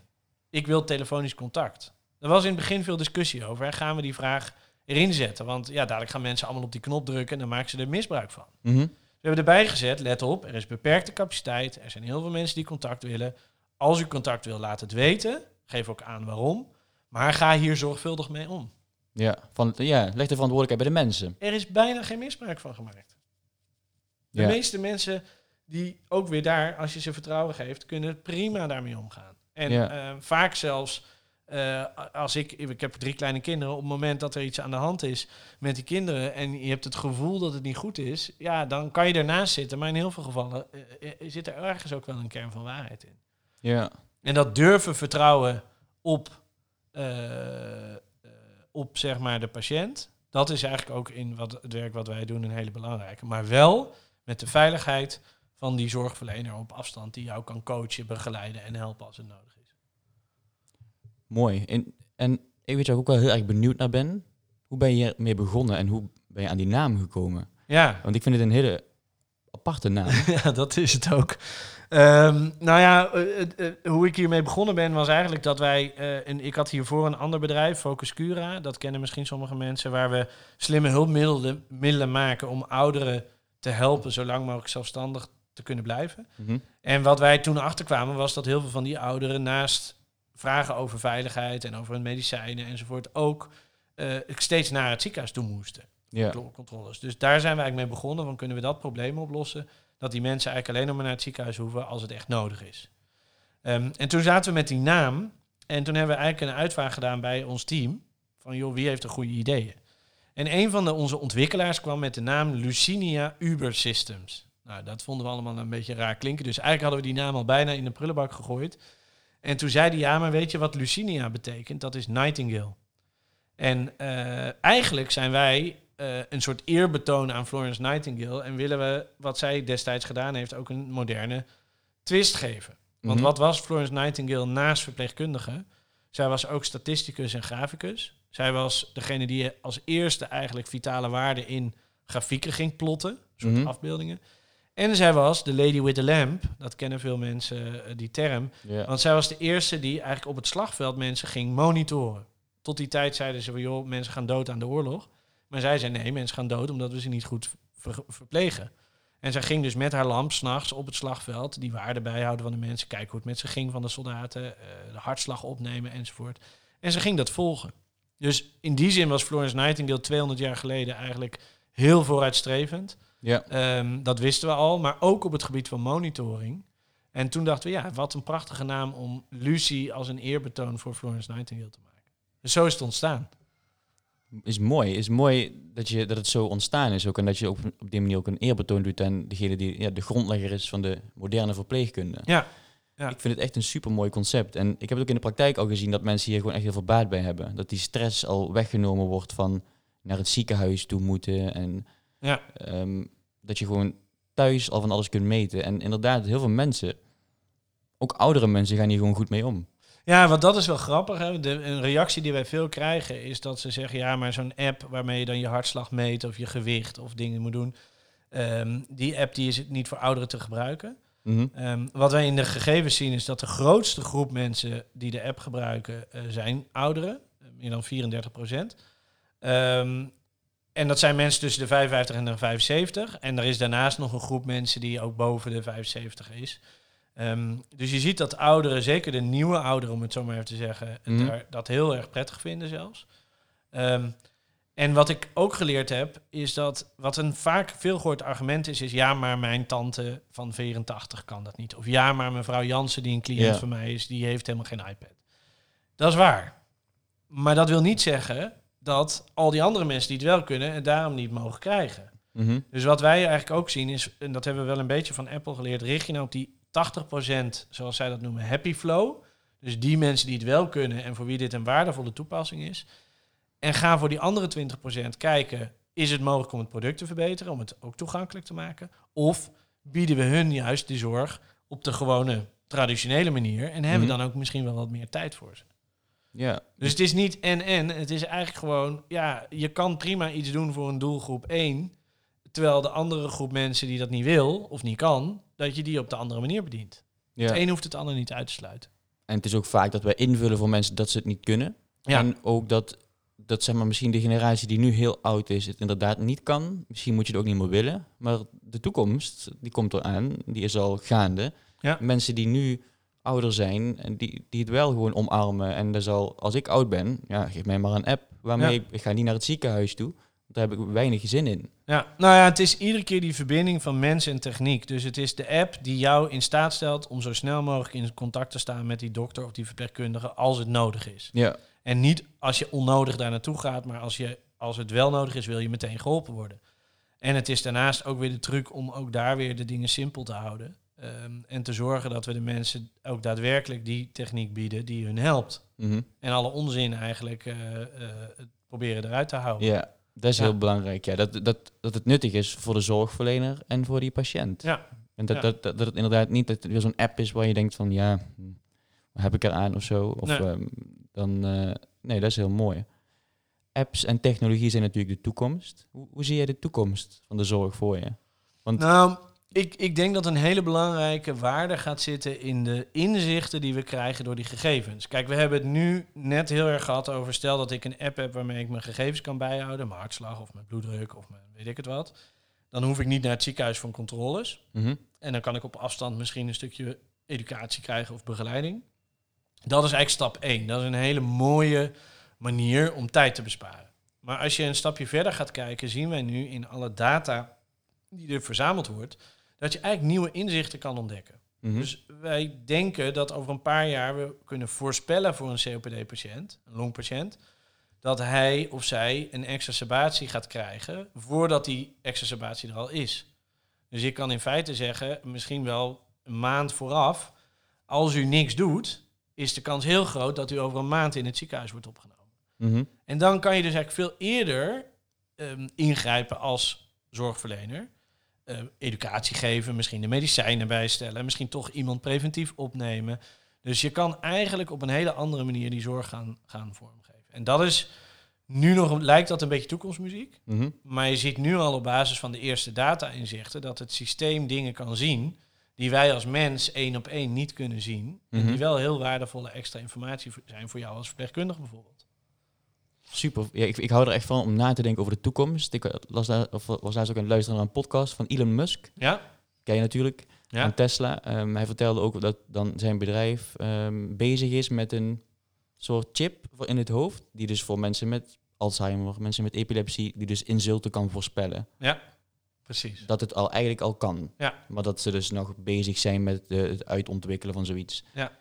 Ik wil telefonisch contact. Er was in het begin veel discussie over. Gaan we die vraag erin zetten? Want ja, dadelijk gaan mensen allemaal op die knop drukken en dan maken ze er misbruik van. Mhm. We hebben erbij gezet, let op, er is beperkte capaciteit. Er zijn heel veel mensen die contact willen. Als u contact wil, laat het weten. Geef ook aan waarom. Maar ga hier zorgvuldig mee om. Ja, van, ja, leg de verantwoordelijkheid bij de mensen. Er is bijna geen misbruik van gemaakt. De Ja. meeste mensen die ook weer daar, als je ze vertrouwen geeft, kunnen prima daarmee omgaan. En Ja. eh, vaak zelfs, eh, als ik, ik heb drie kleine kinderen, op het moment dat er iets aan de hand is met die kinderen en je hebt het gevoel dat het niet goed is, ja, dan kan je ernaast zitten. Maar in heel veel gevallen eh, eh, zit er ergens ook wel een kern van waarheid in. Ja. En dat durven vertrouwen op, op zeg maar de patiënt, dat is eigenlijk ook in wat, het werk wat wij doen een hele belangrijke. Maar wel met de veiligheid van die zorgverlener op afstand die jou kan coachen, begeleiden en helpen als het nodig is. Mooi. En, en ik weet je ook wel heel erg benieuwd naar ben. Hoe ben je hiermee begonnen en hoe ben je aan die naam gekomen? Ja, Want ik vind het een hele aparte naam. ja dat is het ook. Ehm, nou ja, eh, eh, hoe ik hiermee begonnen ben was eigenlijk dat wij... eh, en ik had hiervoor een ander bedrijf, Focus Cura. Dat kennen misschien sommige mensen. Waar we slimme hulpmiddelen middelen maken om ouderen te helpen... zo lang mogelijk zelfstandig te kunnen blijven. Mhm. En wat wij toen achterkwamen was dat heel veel van die ouderen naast vragen over veiligheid en over hun medicijnen enzovoort ook eh, steeds naar het ziekenhuis toe moesten. Ja. Controles. Dus daar zijn we eigenlijk mee begonnen. Van kunnen we dat probleem oplossen? Dat die mensen eigenlijk alleen nog maar naar het ziekenhuis hoeven als het echt nodig is. Ehm, en toen zaten we met die naam. En toen hebben we eigenlijk een uitvraag gedaan bij ons team. Van joh, wie heeft er goede ideeën? En een van de, onze ontwikkelaars kwam met de naam Lucinia Uber Systems. Nou, dat vonden we allemaal een beetje raar klinken. Dus eigenlijk hadden we die naam al bijna in de prullenbak gegooid. En toen zei hij, ja, maar weet je wat Lucinia betekent? Dat is Nightingale. En eh, eigenlijk zijn wij eh, een soort eerbetoon aan Florence Nightingale. En willen we, wat zij destijds gedaan heeft, ook een moderne twist geven. Want Mhm. wat was Florence Nightingale naast verpleegkundige? Zij was ook statisticus en graficus. Zij was degene die als eerste eigenlijk vitale waarden in grafieken ging plotten. Een soort Mhm. afbeeldingen. En zij was de lady with the lamp. Dat kennen veel mensen, eh, die term. Want zij was de eerste die eigenlijk op het slagveld mensen ging monitoren. Tot die tijd zeiden ze van, joh, mensen gaan dood aan de oorlog. Maar zij zei, nee, mensen gaan dood omdat we ze niet goed ver- verplegen. En zij ging dus met haar lamp s'nachts op het slagveld die waarden bijhouden van de mensen. Kijken hoe het met ze ging van de soldaten, eh, de hartslag opnemen enzovoort. En ze ging dat volgen. Dus in die zin was Florence Nightingale 200 jaar geleden eigenlijk heel vooruitstrevend. Ja. Ehm, dat wisten we al, maar ook op het gebied van monitoring. En toen dachten we, ja, wat een prachtige naam om Lucy als een eerbetoon voor Florence Nightingale te maken. Dus zo is het ontstaan. Is mooi. Is mooi dat, je, dat het zo ontstaan is ook. En dat je ook op die manier ook een eerbetoon doet aan degene die ja, de grondlegger is van de moderne verpleegkunde. Ja. Ja. Ik vind het echt een super mooi concept. En ik heb het ook in de praktijk al gezien dat mensen hier gewoon echt heel veel baat bij hebben. Dat die stress al weggenomen wordt van naar het ziekenhuis toe moeten. En Ja. ehm, dat je gewoon thuis al van alles kunt meten. En inderdaad, heel veel mensen, ook oudere mensen, gaan hier gewoon goed mee om. Ja, want dat is wel grappig. Hè? De, een reactie die wij veel krijgen is dat ze zeggen: ja, maar zo'n app waarmee je dan je hartslag meet of je gewicht of dingen moet doen, ehm, die app die is niet voor ouderen te gebruiken. Mhm. Ehm, wat wij in de gegevens zien is dat de grootste groep mensen die de app gebruiken eh, zijn ouderen, eh, meer dan 34 procent. En dat zijn mensen tussen de 55 en de 75. En er is daarnaast nog een groep mensen die ook boven de 75 is. Ehm, dus je ziet dat ouderen, zeker de nieuwe ouderen om het zo maar even te zeggen, daar, dat heel erg prettig vinden zelfs. Ehm, en wat ik ook geleerd heb, is dat wat een vaak veel gehoord argument is, is ja, maar mijn tante van 84 kan dat niet. Of ja, maar mevrouw Jansen, die een cliënt van mij is, die heeft helemaal geen iPad. Dat is waar. Maar dat wil niet zeggen dat al die andere mensen die het wel kunnen het daarom niet mogen krijgen. Mhm. Dus wat wij eigenlijk ook zien is, en dat hebben we wel een beetje van Apple geleerd, richt je nou op die 80%, zoals zij dat noemen, happy flow. Dus die mensen die het wel kunnen en voor wie dit een waardevolle toepassing is. En ga voor die andere 20% kijken, is het mogelijk om het product te verbeteren, om het ook toegankelijk te maken? Of bieden we hun juist die zorg op de gewone traditionele manier en hebben we Mhm. dan ook misschien wel wat meer tijd voor ze? Ja, Dus het is niet en-en. Het is eigenlijk gewoon, ja, je kan prima iets doen voor een doelgroep 1. Terwijl de andere groep mensen die dat niet wil of niet kan, dat je die op de andere manier bedient. ja. Het een hoeft het ander niet uit te sluiten. En het is ook vaak dat wij invullen voor mensen dat ze het niet kunnen. Ja. En ook dat, dat zeg maar, misschien de generatie die nu heel oud is, het inderdaad niet kan. Misschien moet je het ook niet meer willen. Maar de toekomst, die komt eraan. Die is al gaande. Ja. Mensen die nu ouder zijn, en die, die het wel gewoon omarmen. En dat zal, als ik oud ben, ja, geef mij maar een app waarmee Ja. ik ga niet naar het ziekenhuis toe. Daar heb ik weinig zin in. Ja, nou ja, het is iedere keer die verbinding van mens en techniek. Dus het is de app die jou in staat stelt om zo snel mogelijk in contact te staan met die dokter of die verpleegkundige als het nodig is. Ja, En niet als je onnodig daar naartoe gaat, maar als, je, als het wel nodig is, wil je meteen geholpen worden. En het is daarnaast ook weer de truc om ook daar weer de dingen simpel te houden. Ehm, en te zorgen dat we de mensen ook daadwerkelijk die techniek bieden die hun helpt. mhm. En alle onzin eigenlijk eh, eh, proberen eruit te houden. ja dat is Ja. heel belangrijk. Ja, dat, dat, dat het nuttig is voor de zorgverlener en voor die patiënt. Ja. En dat, Ja. dat, dat, dat het inderdaad niet dat het weer zo'n app is waar je denkt van ja, hm, heb ik eraan of zo. Of Nee. ehm, dan eh, nee, dat is heel mooi. Apps en technologie zijn natuurlijk de toekomst. Hoe, hoe zie jij de toekomst van de zorg voor je? Want Nou, ik, ik denk dat een hele belangrijke waarde gaat zitten in de inzichten die we krijgen door die gegevens. Kijk, we hebben het nu net heel erg gehad over stel dat ik een app heb waarmee ik mijn gegevens kan bijhouden, mijn hartslag of mijn bloeddruk of mijn weet ik het wat. Dan hoef ik niet naar het ziekenhuis voor controles. Mhm. En dan kan ik op afstand misschien een stukje educatie krijgen of begeleiding. Dat is eigenlijk stap 1. Dat is een hele mooie manier om tijd te besparen. Maar als je een stapje verder gaat kijken, zien wij nu in alle data die er verzameld wordt, dat je eigenlijk nieuwe inzichten kan ontdekken. Mhm. Dus wij denken dat over een paar jaar we kunnen voorspellen voor een COPD-patiënt, een longpatiënt, dat hij of zij een exacerbatie gaat krijgen voordat die exacerbatie er al is. Dus ik kan in feite zeggen, misschien wel een maand vooraf, als u niks doet, is de kans heel groot dat u over een maand in het ziekenhuis wordt opgenomen. Mhm. En dan kan je dus eigenlijk veel eerder ehm, ingrijpen als zorgverlener. Ehm, educatie geven, misschien de medicijnen bijstellen, misschien toch iemand preventief opnemen. Dus je kan eigenlijk op een hele andere manier die zorg gaan, gaan vormgeven. En dat is nu nog, lijkt dat een beetje toekomstmuziek. Mhm. Maar je ziet nu al op basis van de eerste data-inzichten dat het systeem dingen kan zien die wij als mens één op één niet kunnen zien. En Mhm. die wel heel waardevolle extra informatie zijn voor jou als verpleegkundige bijvoorbeeld. Super. Ja, ik, ik hou er echt van om na te denken over de toekomst. Ik eh, las daar, of was laatst ook aan het luisteren naar een podcast van Elon Musk. Ja? Ken je natuurlijk. Ja? van Tesla. Ehm, hij vertelde ook dat dan zijn bedrijf ehm, bezig is met een soort chip in het hoofd. Die dus voor mensen met Alzheimer, mensen met epilepsie, die dus insulten kan voorspellen. Ja, precies. Dat het al eigenlijk al kan. Ja. Maar dat ze dus nog bezig zijn met de, het uitontwikkelen van zoiets. Ja.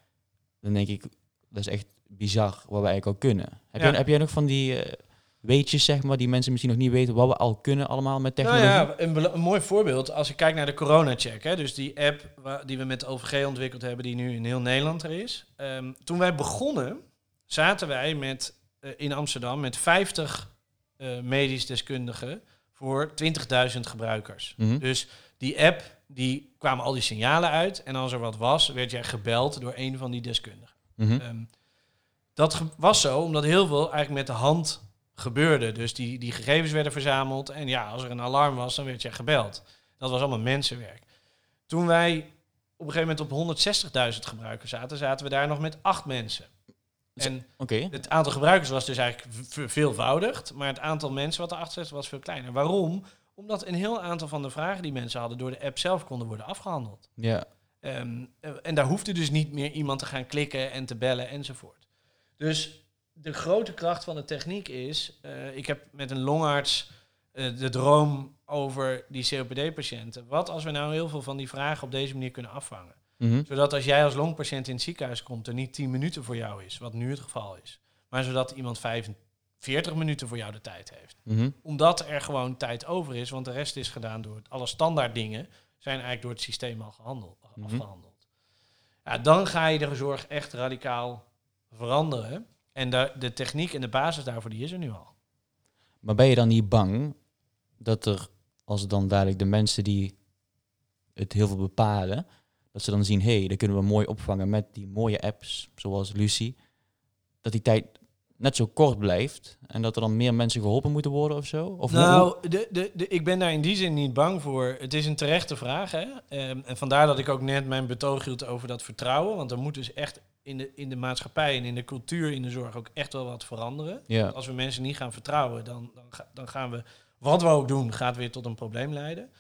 Dan denk ik, dat is echt bizar wat we eigenlijk al kunnen. Heb, Ja. jij, heb jij nog van die eh, weetjes, zeg maar, die mensen misschien nog niet weten wat we al kunnen allemaal met Nou technologie? ja, een, een mooi voorbeeld. Als ik kijk naar de corona-check, hè, dus die app waar, die we met de OVG ontwikkeld hebben, die nu in heel Nederland er is. Ehm, toen wij begonnen, zaten wij met, eh, in Amsterdam met 50 eh, medisch deskundigen voor 20.000 gebruikers. Mhm. Dus die app, die kwamen al die signalen uit. En als er wat was, werd jij gebeld door een van die deskundigen. Mhm. Ehm, dat was zo omdat heel veel eigenlijk met de hand gebeurde. Dus die, die gegevens werden verzameld. En ja, als er een alarm was, dan werd je gebeld. Dat was allemaal mensenwerk. Toen wij op een gegeven moment op 160.000 gebruikers zaten, zaten we daar nog met acht mensen. En het aantal gebruikers was dus eigenlijk verveelvoudigd, maar het aantal mensen wat erachter zat was veel kleiner. Waarom? Omdat een heel aantal van de vragen die mensen hadden door de app zelf konden worden afgehandeld. Ja. Ehm, eh, en daar hoefde dus niet meer iemand te gaan klikken en te bellen enzovoort. Dus de grote kracht van de techniek is, eh, ik heb met een longarts eh, de droom over die COPD-patiënten. Wat als we nou heel veel van die vragen op deze manier kunnen afvangen? Mhm. Zodat als jij als longpatiënt in het ziekenhuis komt, er niet 10 minuten voor jou is, wat nu het geval is. maar zodat iemand 45 minuten voor jou de tijd heeft. Mhm. Omdat er gewoon tijd over is, want de rest is gedaan door alle standaard dingen, zijn eigenlijk door het systeem al gehandeld, Mhm. afgehandeld. Ja, dan ga je de zorg echt radicaal veranderen. En de, de techniek en de basis daarvoor, die is er nu al. Maar ben je dan niet bang dat er, als dan dadelijk de mensen die het heel veel bepalen, dat ze dan zien, hé, hey, dat kunnen we mooi opvangen met die mooie apps, zoals Lucy, dat die tijd net zo kort blijft en dat er dan meer mensen geholpen moeten worden of zo? Of nou, de, de, de, ik ben daar in die zin niet bang voor. Het is een terechte vraag. Hè? Ehm, en vandaar dat ik ook net mijn betoog hield over dat vertrouwen. Want er moet dus echt in de, in de maatschappij en in de cultuur in de zorg ook echt wel wat veranderen. ja. Als we mensen niet gaan vertrouwen, dan, dan, ga- dan gaan we, wat we ook doen, gaat weer tot een probleem leiden.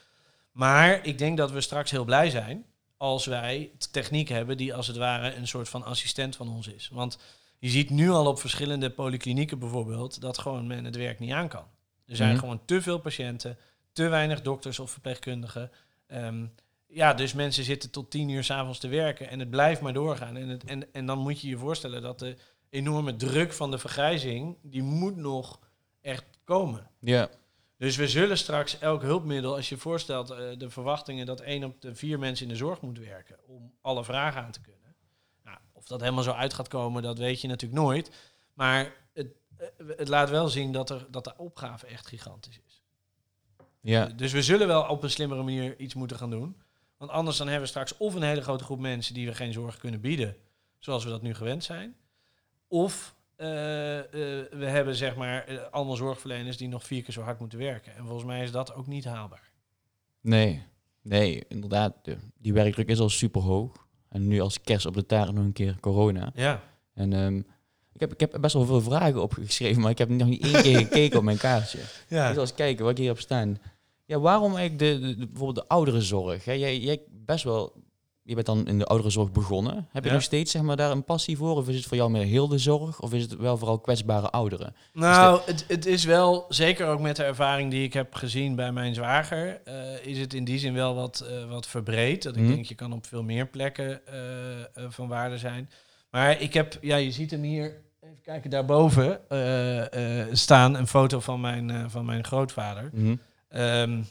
Maar ik denk dat we straks heel blij zijn als wij techniek hebben die als het ware een soort van assistent van ons is. Want je ziet nu al op verschillende polyklinieken bijvoorbeeld dat gewoon men het werk niet aan kan. Er zijn Mhm. gewoon te veel patiënten, te weinig dokters of verpleegkundigen. Ehm, ja, dus mensen zitten tot tien uur s'avonds te werken en het blijft maar doorgaan. En, het, en, en dan moet je je voorstellen dat de enorme druk van de vergrijzing, die moet nog echt komen. ja. Dus we zullen straks elk hulpmiddel, als je voorstelt eh, de verwachtingen dat één op de vier mensen in de zorg moet werken om alle vragen aan te kunnen. Of dat helemaal zo uit gaat komen, dat weet je natuurlijk nooit. Maar het, eh, het laat wel zien dat, er, dat de opgave echt gigantisch is. Ja. Dus we zullen wel op een slimmere manier iets moeten gaan doen. Want anders dan hebben we straks of een hele grote groep mensen die we geen zorg kunnen bieden, zoals we dat nu gewend zijn. Of eh, eh, we hebben zeg maar allemaal zorgverleners die nog vier keer zo hard moeten werken. En volgens mij is dat ook niet haalbaar. Nee, nee, inderdaad. de- die werkdruk is al super hoog. En nu als kerst op de taart nog een keer corona. Ja. En ehm, ik, heb, ik heb best wel veel vragen opgeschreven, maar ik heb nog niet één keer gekeken op mijn kaartje. Ja. zal eens kijken wat ik hier heb staan. Ja, waarom eigenlijk de, de, de- bijvoorbeeld de ouderenzorg? Hè? Jij, jij best wel, je bent dan in de ouderenzorg begonnen. Heb je Ja. nog steeds zeg maar, daar een passie voor? Of is het voor jou meer heel de zorg? Of is het wel vooral kwetsbare ouderen? Nou, het, het is wel, zeker ook met de ervaring die ik heb gezien bij mijn zwager, eh, is het in die zin wel wat, eh, wat verbreed. Dat ik Mhm. denk, je kan op veel meer plekken eh, van waarde zijn. Maar ik heb, ja, je ziet hem hier, even kijken, daarboven staan, een foto van mijn, van mijn grootvader. Mhm. Ehm,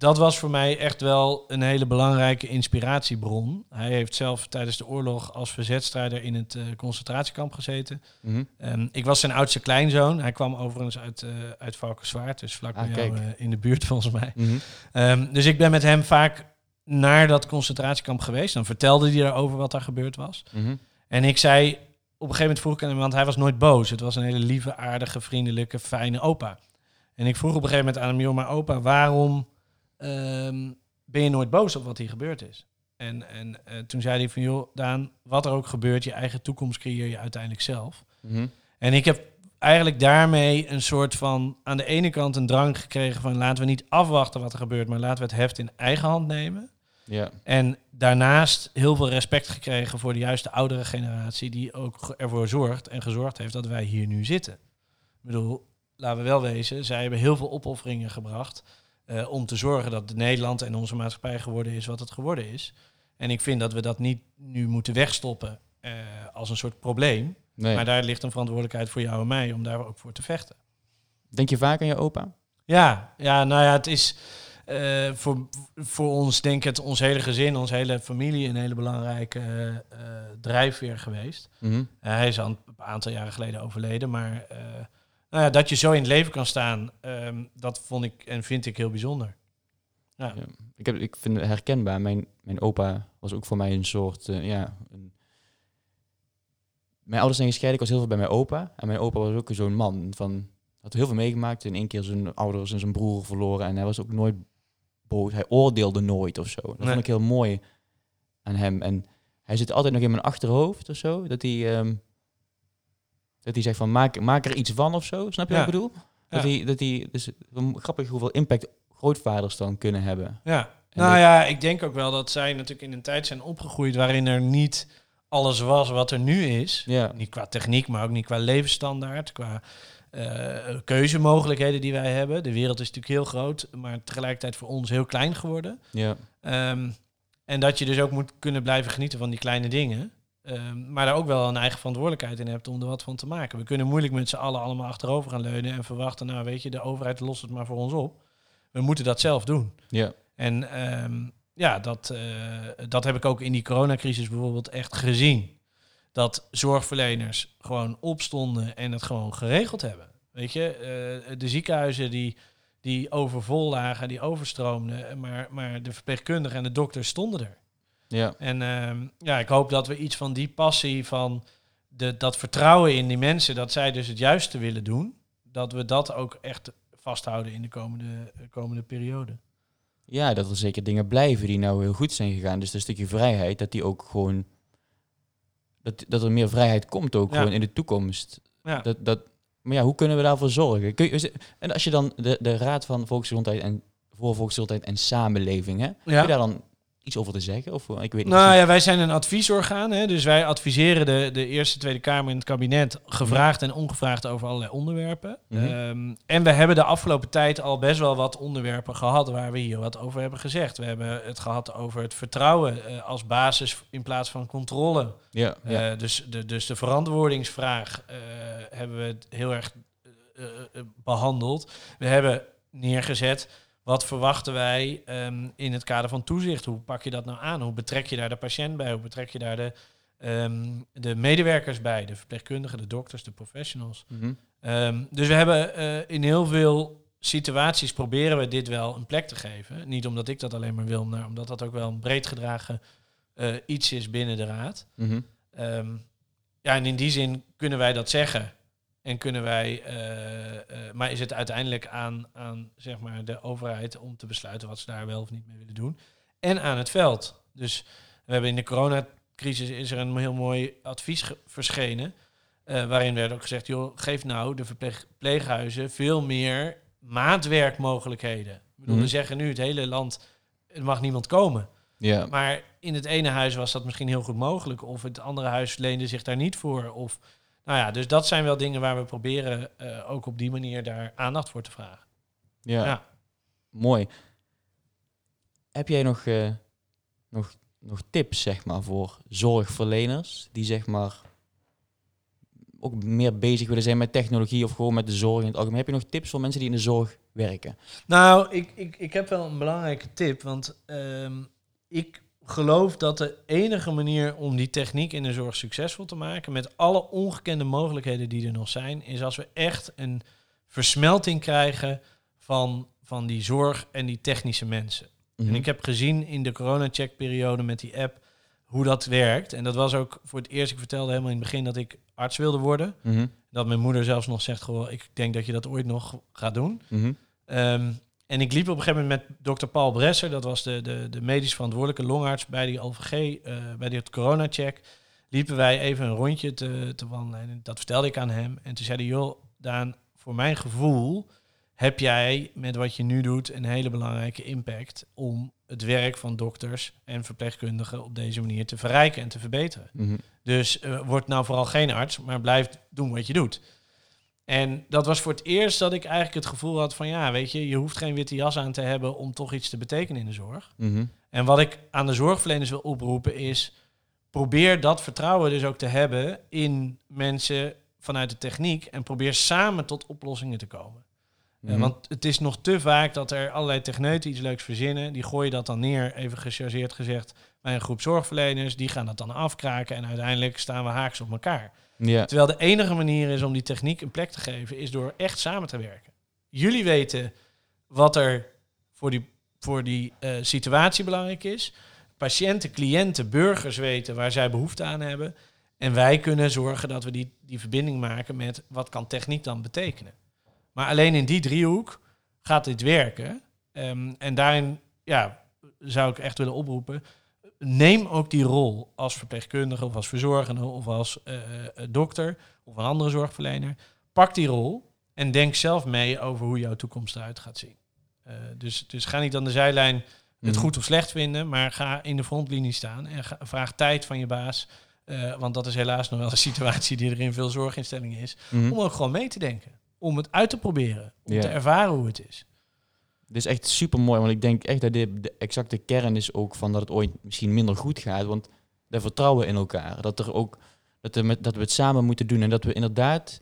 dat was voor mij echt wel een hele belangrijke inspiratiebron. Hij heeft zelf tijdens de oorlog als verzetstrijder in het eh, concentratiekamp gezeten. Mhm. Ik was zijn oudste kleinzoon. Hij kwam overigens uit, eh uit Valkenswaard, dus vlak Ah, bij jou eh, in de buurt volgens mij. Mhm. Ehm, dus ik ben met hem vaak naar dat concentratiekamp geweest. Dan vertelde hij daarover wat daar gebeurd was. Mhm. En ik zei, op een gegeven moment vroeg ik aan hem, want hij was nooit boos. Het was een hele lieve, aardige, vriendelijke, fijne opa. En ik vroeg op een gegeven moment aan hem, joh, maar opa, waarom ehm, ben je nooit boos op wat hier gebeurd is? En, en eh, toen zei hij van, joh, Daan, wat er ook gebeurt, je eigen toekomst creëer je uiteindelijk zelf. Mhm. En ik heb eigenlijk daarmee een soort van aan de ene kant een drang gekregen van laten we niet afwachten wat er gebeurt, maar laten we het heft in eigen hand nemen. Ja. En daarnaast heel veel respect gekregen voor de juiste oudere generatie die ook ervoor zorgt en gezorgd heeft dat wij hier nu zitten. Ik bedoel, laten we wel wezen, zij hebben heel veel opofferingen gebracht eh, om te zorgen dat Nederland en onze maatschappij geworden is wat het geworden is. En ik vind dat we dat niet nu moeten wegstoppen eh, als een soort probleem. Nee. Maar daar ligt een verantwoordelijkheid voor jou en mij om daar ook voor te vechten. Denk je vaak aan je opa? Ja, ja nou ja, het is eh, voor, voor ons, denk ik, het, ons hele gezin, onze hele familie een hele belangrijke drijfveer geweest. Mhm. Hij is al een aantal jaren geleden overleden, maar nou ja, dat je zo in het leven kan staan, ehm, dat vond ik en vind ik heel bijzonder. Ja. Ja. Ik, heb, ik vind het herkenbaar. Mijn, mijn opa was ook voor mij een soort, eh, ja... Een... Mijn ouders zijn gescheiden, ik was heel veel bij mijn opa. En mijn opa was ook zo'n man van... Had heel veel meegemaakt. In één keer zijn ouders en zijn broer verloren. En hij was ook nooit boos. Hij oordeelde nooit of zo. Dat Nee. vond ik heel mooi aan hem. En hij zit altijd nog in mijn achterhoofd of zo. Dat hij... ehm, dat hij zegt van maak, maak er iets van of zo. Snap je Ja. wat ik bedoel? Dat Ja. hij, dat hij, dus grappig hoeveel impact grootvaders dan kunnen hebben. Ja, En nou ja, ik denk ook wel dat zij natuurlijk in een tijd zijn opgegroeid waarin er niet alles was wat er nu is. Ja. Niet qua techniek, maar ook niet qua levensstandaard, qua eh, keuzemogelijkheden die wij hebben. De wereld is natuurlijk heel groot, maar tegelijkertijd voor ons heel klein geworden. Ja. Ehm, en dat je dus ook moet kunnen blijven genieten van die kleine dingen. Ehm, maar daar ook wel een eigen verantwoordelijkheid in hebt om er wat van te maken. We kunnen moeilijk met z'n allen allemaal achterover gaan leunen en verwachten, nou weet je, de overheid lost het maar voor ons op. We moeten dat zelf doen. Ja. En ehm, ja, dat, eh, dat heb ik ook in die coronacrisis bijvoorbeeld echt gezien. Dat zorgverleners gewoon opstonden en het gewoon geregeld hebben. Weet je, eh, de ziekenhuizen die, die overvol lagen, die overstroomden, maar, maar de verpleegkundigen en de dokters stonden er. Ja. En ehm, ja, ik hoop dat we iets van die passie, van de, dat vertrouwen in die mensen, dat zij dus het juiste willen doen, dat we dat ook echt vasthouden in de komende, komende periode. ja, dat er zeker dingen blijven die nou heel goed zijn gegaan. Dus dat stukje vrijheid, dat die ook gewoon... Dat, dat er meer vrijheid komt ook Ja. gewoon in de toekomst. Ja. Dat, dat, maar ja, hoe kunnen we daarvoor zorgen? Kun je, en als je dan de, de Raad van Volksgezondheid en voor Volksgezondheid en Samenleving, hè, kun je daar dan iets over te zeggen? Of eh, ik weet niet. Nou precies. ja, wij zijn een adviesorgaan. Hè? Dus wij adviseren de, de Eerste Tweede Kamer in het kabinet gevraagd en ongevraagd over allerlei onderwerpen. Mhm. Ehm, en we hebben de afgelopen tijd al best wel wat onderwerpen gehad waar we hier wat over hebben gezegd. We hebben het gehad over het vertrouwen eh, als basis in plaats van controle. ja, ja. Eh, dus, de, dus de verantwoordingsvraag hebben we heel erg eh, eh, behandeld. We hebben neergezet wat verwachten wij ehm, in het kader van toezicht. Hoe pak je dat nou aan? Hoe betrek je daar de patiënt bij? Hoe betrek je daar de, ehm, de medewerkers bij? De verpleegkundigen, de dokters, de professionals. Mhm. Ehm, dus we hebben eh, in heel veel situaties proberen we dit wel een plek te geven. Niet omdat ik dat alleen maar wil, maar omdat dat ook wel een breed gedragen eh, iets is binnen de raad. Mhm. Ja, en in die zin kunnen wij dat zeggen. En kunnen wij, eh, eh, maar is het uiteindelijk aan, aan zeg maar, de overheid om te besluiten wat ze daar wel of niet mee willen doen. En aan het veld. Dus we hebben in de coronacrisis is er een heel mooi advies verschenen. eh, waarin werd ook gezegd, joh, geef nou de verpleeghuizen veel meer maatwerkmogelijkheden. Ik bedoel, Mhm. we zeggen nu het hele land, er mag niemand komen. ja. Maar in het ene huis was dat misschien heel goed mogelijk. Of het andere huis leende zich daar niet voor. Of, nou ja, dus dat zijn wel dingen waar we proberen eh, ook op die manier daar aandacht voor te vragen. ja. Ja. Mooi. Heb jij nog, eh, nog, nog tips, zeg maar, voor zorgverleners die, zeg maar, ook meer bezig willen zijn met technologie of gewoon met de zorg in het algemeen? Heb je nog tips voor mensen die in de zorg werken? Nou, ik, ik, ik heb wel een belangrijke tip. Want ehm, ik geloof dat de enige manier om die techniek in de zorg succesvol te maken, met alle ongekende mogelijkheden die er nog zijn, is als we echt een versmelting krijgen van, van die zorg en die technische mensen. Mhm. En ik heb gezien in de corona-checkperiode met die app hoe dat werkt. En dat was ook voor het eerst, ik vertelde helemaal in het begin dat ik arts wilde worden. Mhm. Dat mijn moeder zelfs nog zegt, goh, ik denk dat je dat ooit nog gaat doen. Mhm. Ehm, en ik liep op een gegeven moment met dokter Paul Bresser, dat was de, de, de medisch verantwoordelijke longarts bij die OVG, eh, bij die corona-check. Liepen wij even een rondje te, te wandelen en dat vertelde ik aan hem. En toen zei hij, joh, Daan, voor mijn gevoel heb jij met wat je nu doet een hele belangrijke impact om het werk van dokters en verpleegkundigen op deze manier te verrijken en te verbeteren. Mhm. Dus eh, word nou vooral geen arts, maar blijf doen wat je doet. En dat was voor het eerst dat ik eigenlijk het gevoel had van ja, weet je, je hoeft geen witte jas aan te hebben om toch iets te betekenen in de zorg. Mhm. En wat ik aan de zorgverleners wil oproepen is, probeer dat vertrouwen dus ook te hebben in mensen vanuit de techniek en probeer samen tot oplossingen te komen. Eh, Mhm. want het is nog te vaak dat er allerlei techneuten iets leuks verzinnen. Die gooien dat dan neer, even gechargeerd gezegd, bij een groep zorgverleners. Die gaan dat dan afkraken en uiteindelijk staan we haaks op elkaar. Terwijl de enige manier is om die techniek een plek te geven, is door echt samen te werken. Jullie weten wat er voor die, voor die eh, situatie belangrijk is. Patiënten, cliënten, burgers weten waar zij behoefte aan hebben. En wij kunnen zorgen dat we die, die verbinding maken met wat kan techniek dan betekenen. Maar alleen in die driehoek gaat dit werken. Ehm, en daarin ja, zou ik echt willen oproepen. Neem ook die rol als verpleegkundige of als verzorgende of als eh, eh, dokter of een andere zorgverlener. Pak die rol en denk zelf mee over hoe jouw toekomst eruit gaat zien. Eh, dus, dus ga niet aan de zijlijn het Mhm. goed of slecht vinden, maar ga in de frontlinie staan en ga- vraag tijd van je baas. want dat is helaas nog wel een situatie die er in veel zorginstellingen is. Mhm. Om ook gewoon mee te denken. Om het uit te proberen. Om te ervaren hoe het is. Dit is echt super mooi, want ik denk echt dat dit de exacte kern is ook van dat het ooit misschien minder goed gaat. Want dat vertrouwen in elkaar. Dat, er ook, dat, er met, dat we het samen moeten doen. En dat we inderdaad,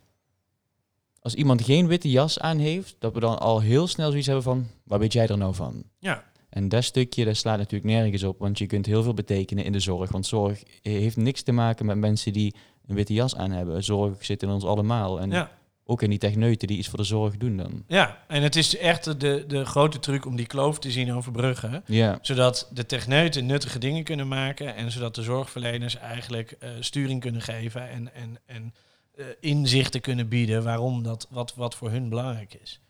als iemand geen witte jas aan heeft, dat we dan al heel snel zoiets hebben van, waar weet jij er nou van? Ja. En dat stukje, dat slaat natuurlijk nergens op, want je kunt heel veel betekenen in de zorg. Want zorg heeft niks te maken met mensen die een witte jas aan hebben. Zorg zit in ons allemaal. En Ja. Ook in die techneuten die iets voor de zorg doen dan. ja, en het is echt de, de grote truc om die kloof te zien overbruggen. Ja, Zodat de techneuten nuttige dingen kunnen maken en zodat de zorgverleners eigenlijk eh, sturing kunnen geven en, en, en eh, inzichten kunnen bieden waarom dat wat, wat voor hun belangrijk is.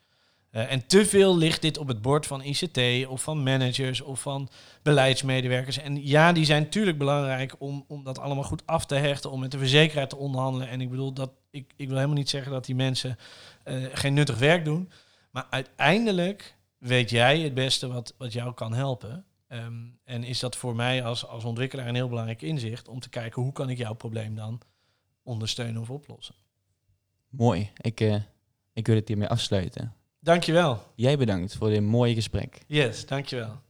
Eh, en te veel ligt dit op het bord van ICT of van managers of van beleidsmedewerkers. En ja, die zijn natuurlijk belangrijk om, om dat allemaal goed af te hechten, om met de verzekeraar te onderhandelen. En ik bedoel dat ik, ik wil helemaal niet zeggen dat die mensen eh, geen nuttig werk doen. Maar uiteindelijk weet jij het beste wat, wat jou kan helpen. Ehm, en is dat voor mij als, als ontwikkelaar een heel belangrijk inzicht om te kijken hoe kan ik jouw probleem dan ondersteunen of oplossen. mooi. Ik, eh, ik wil het hiermee afsluiten. Dankjewel. Jij bedankt voor dit mooie gesprek. Yes, dankjewel.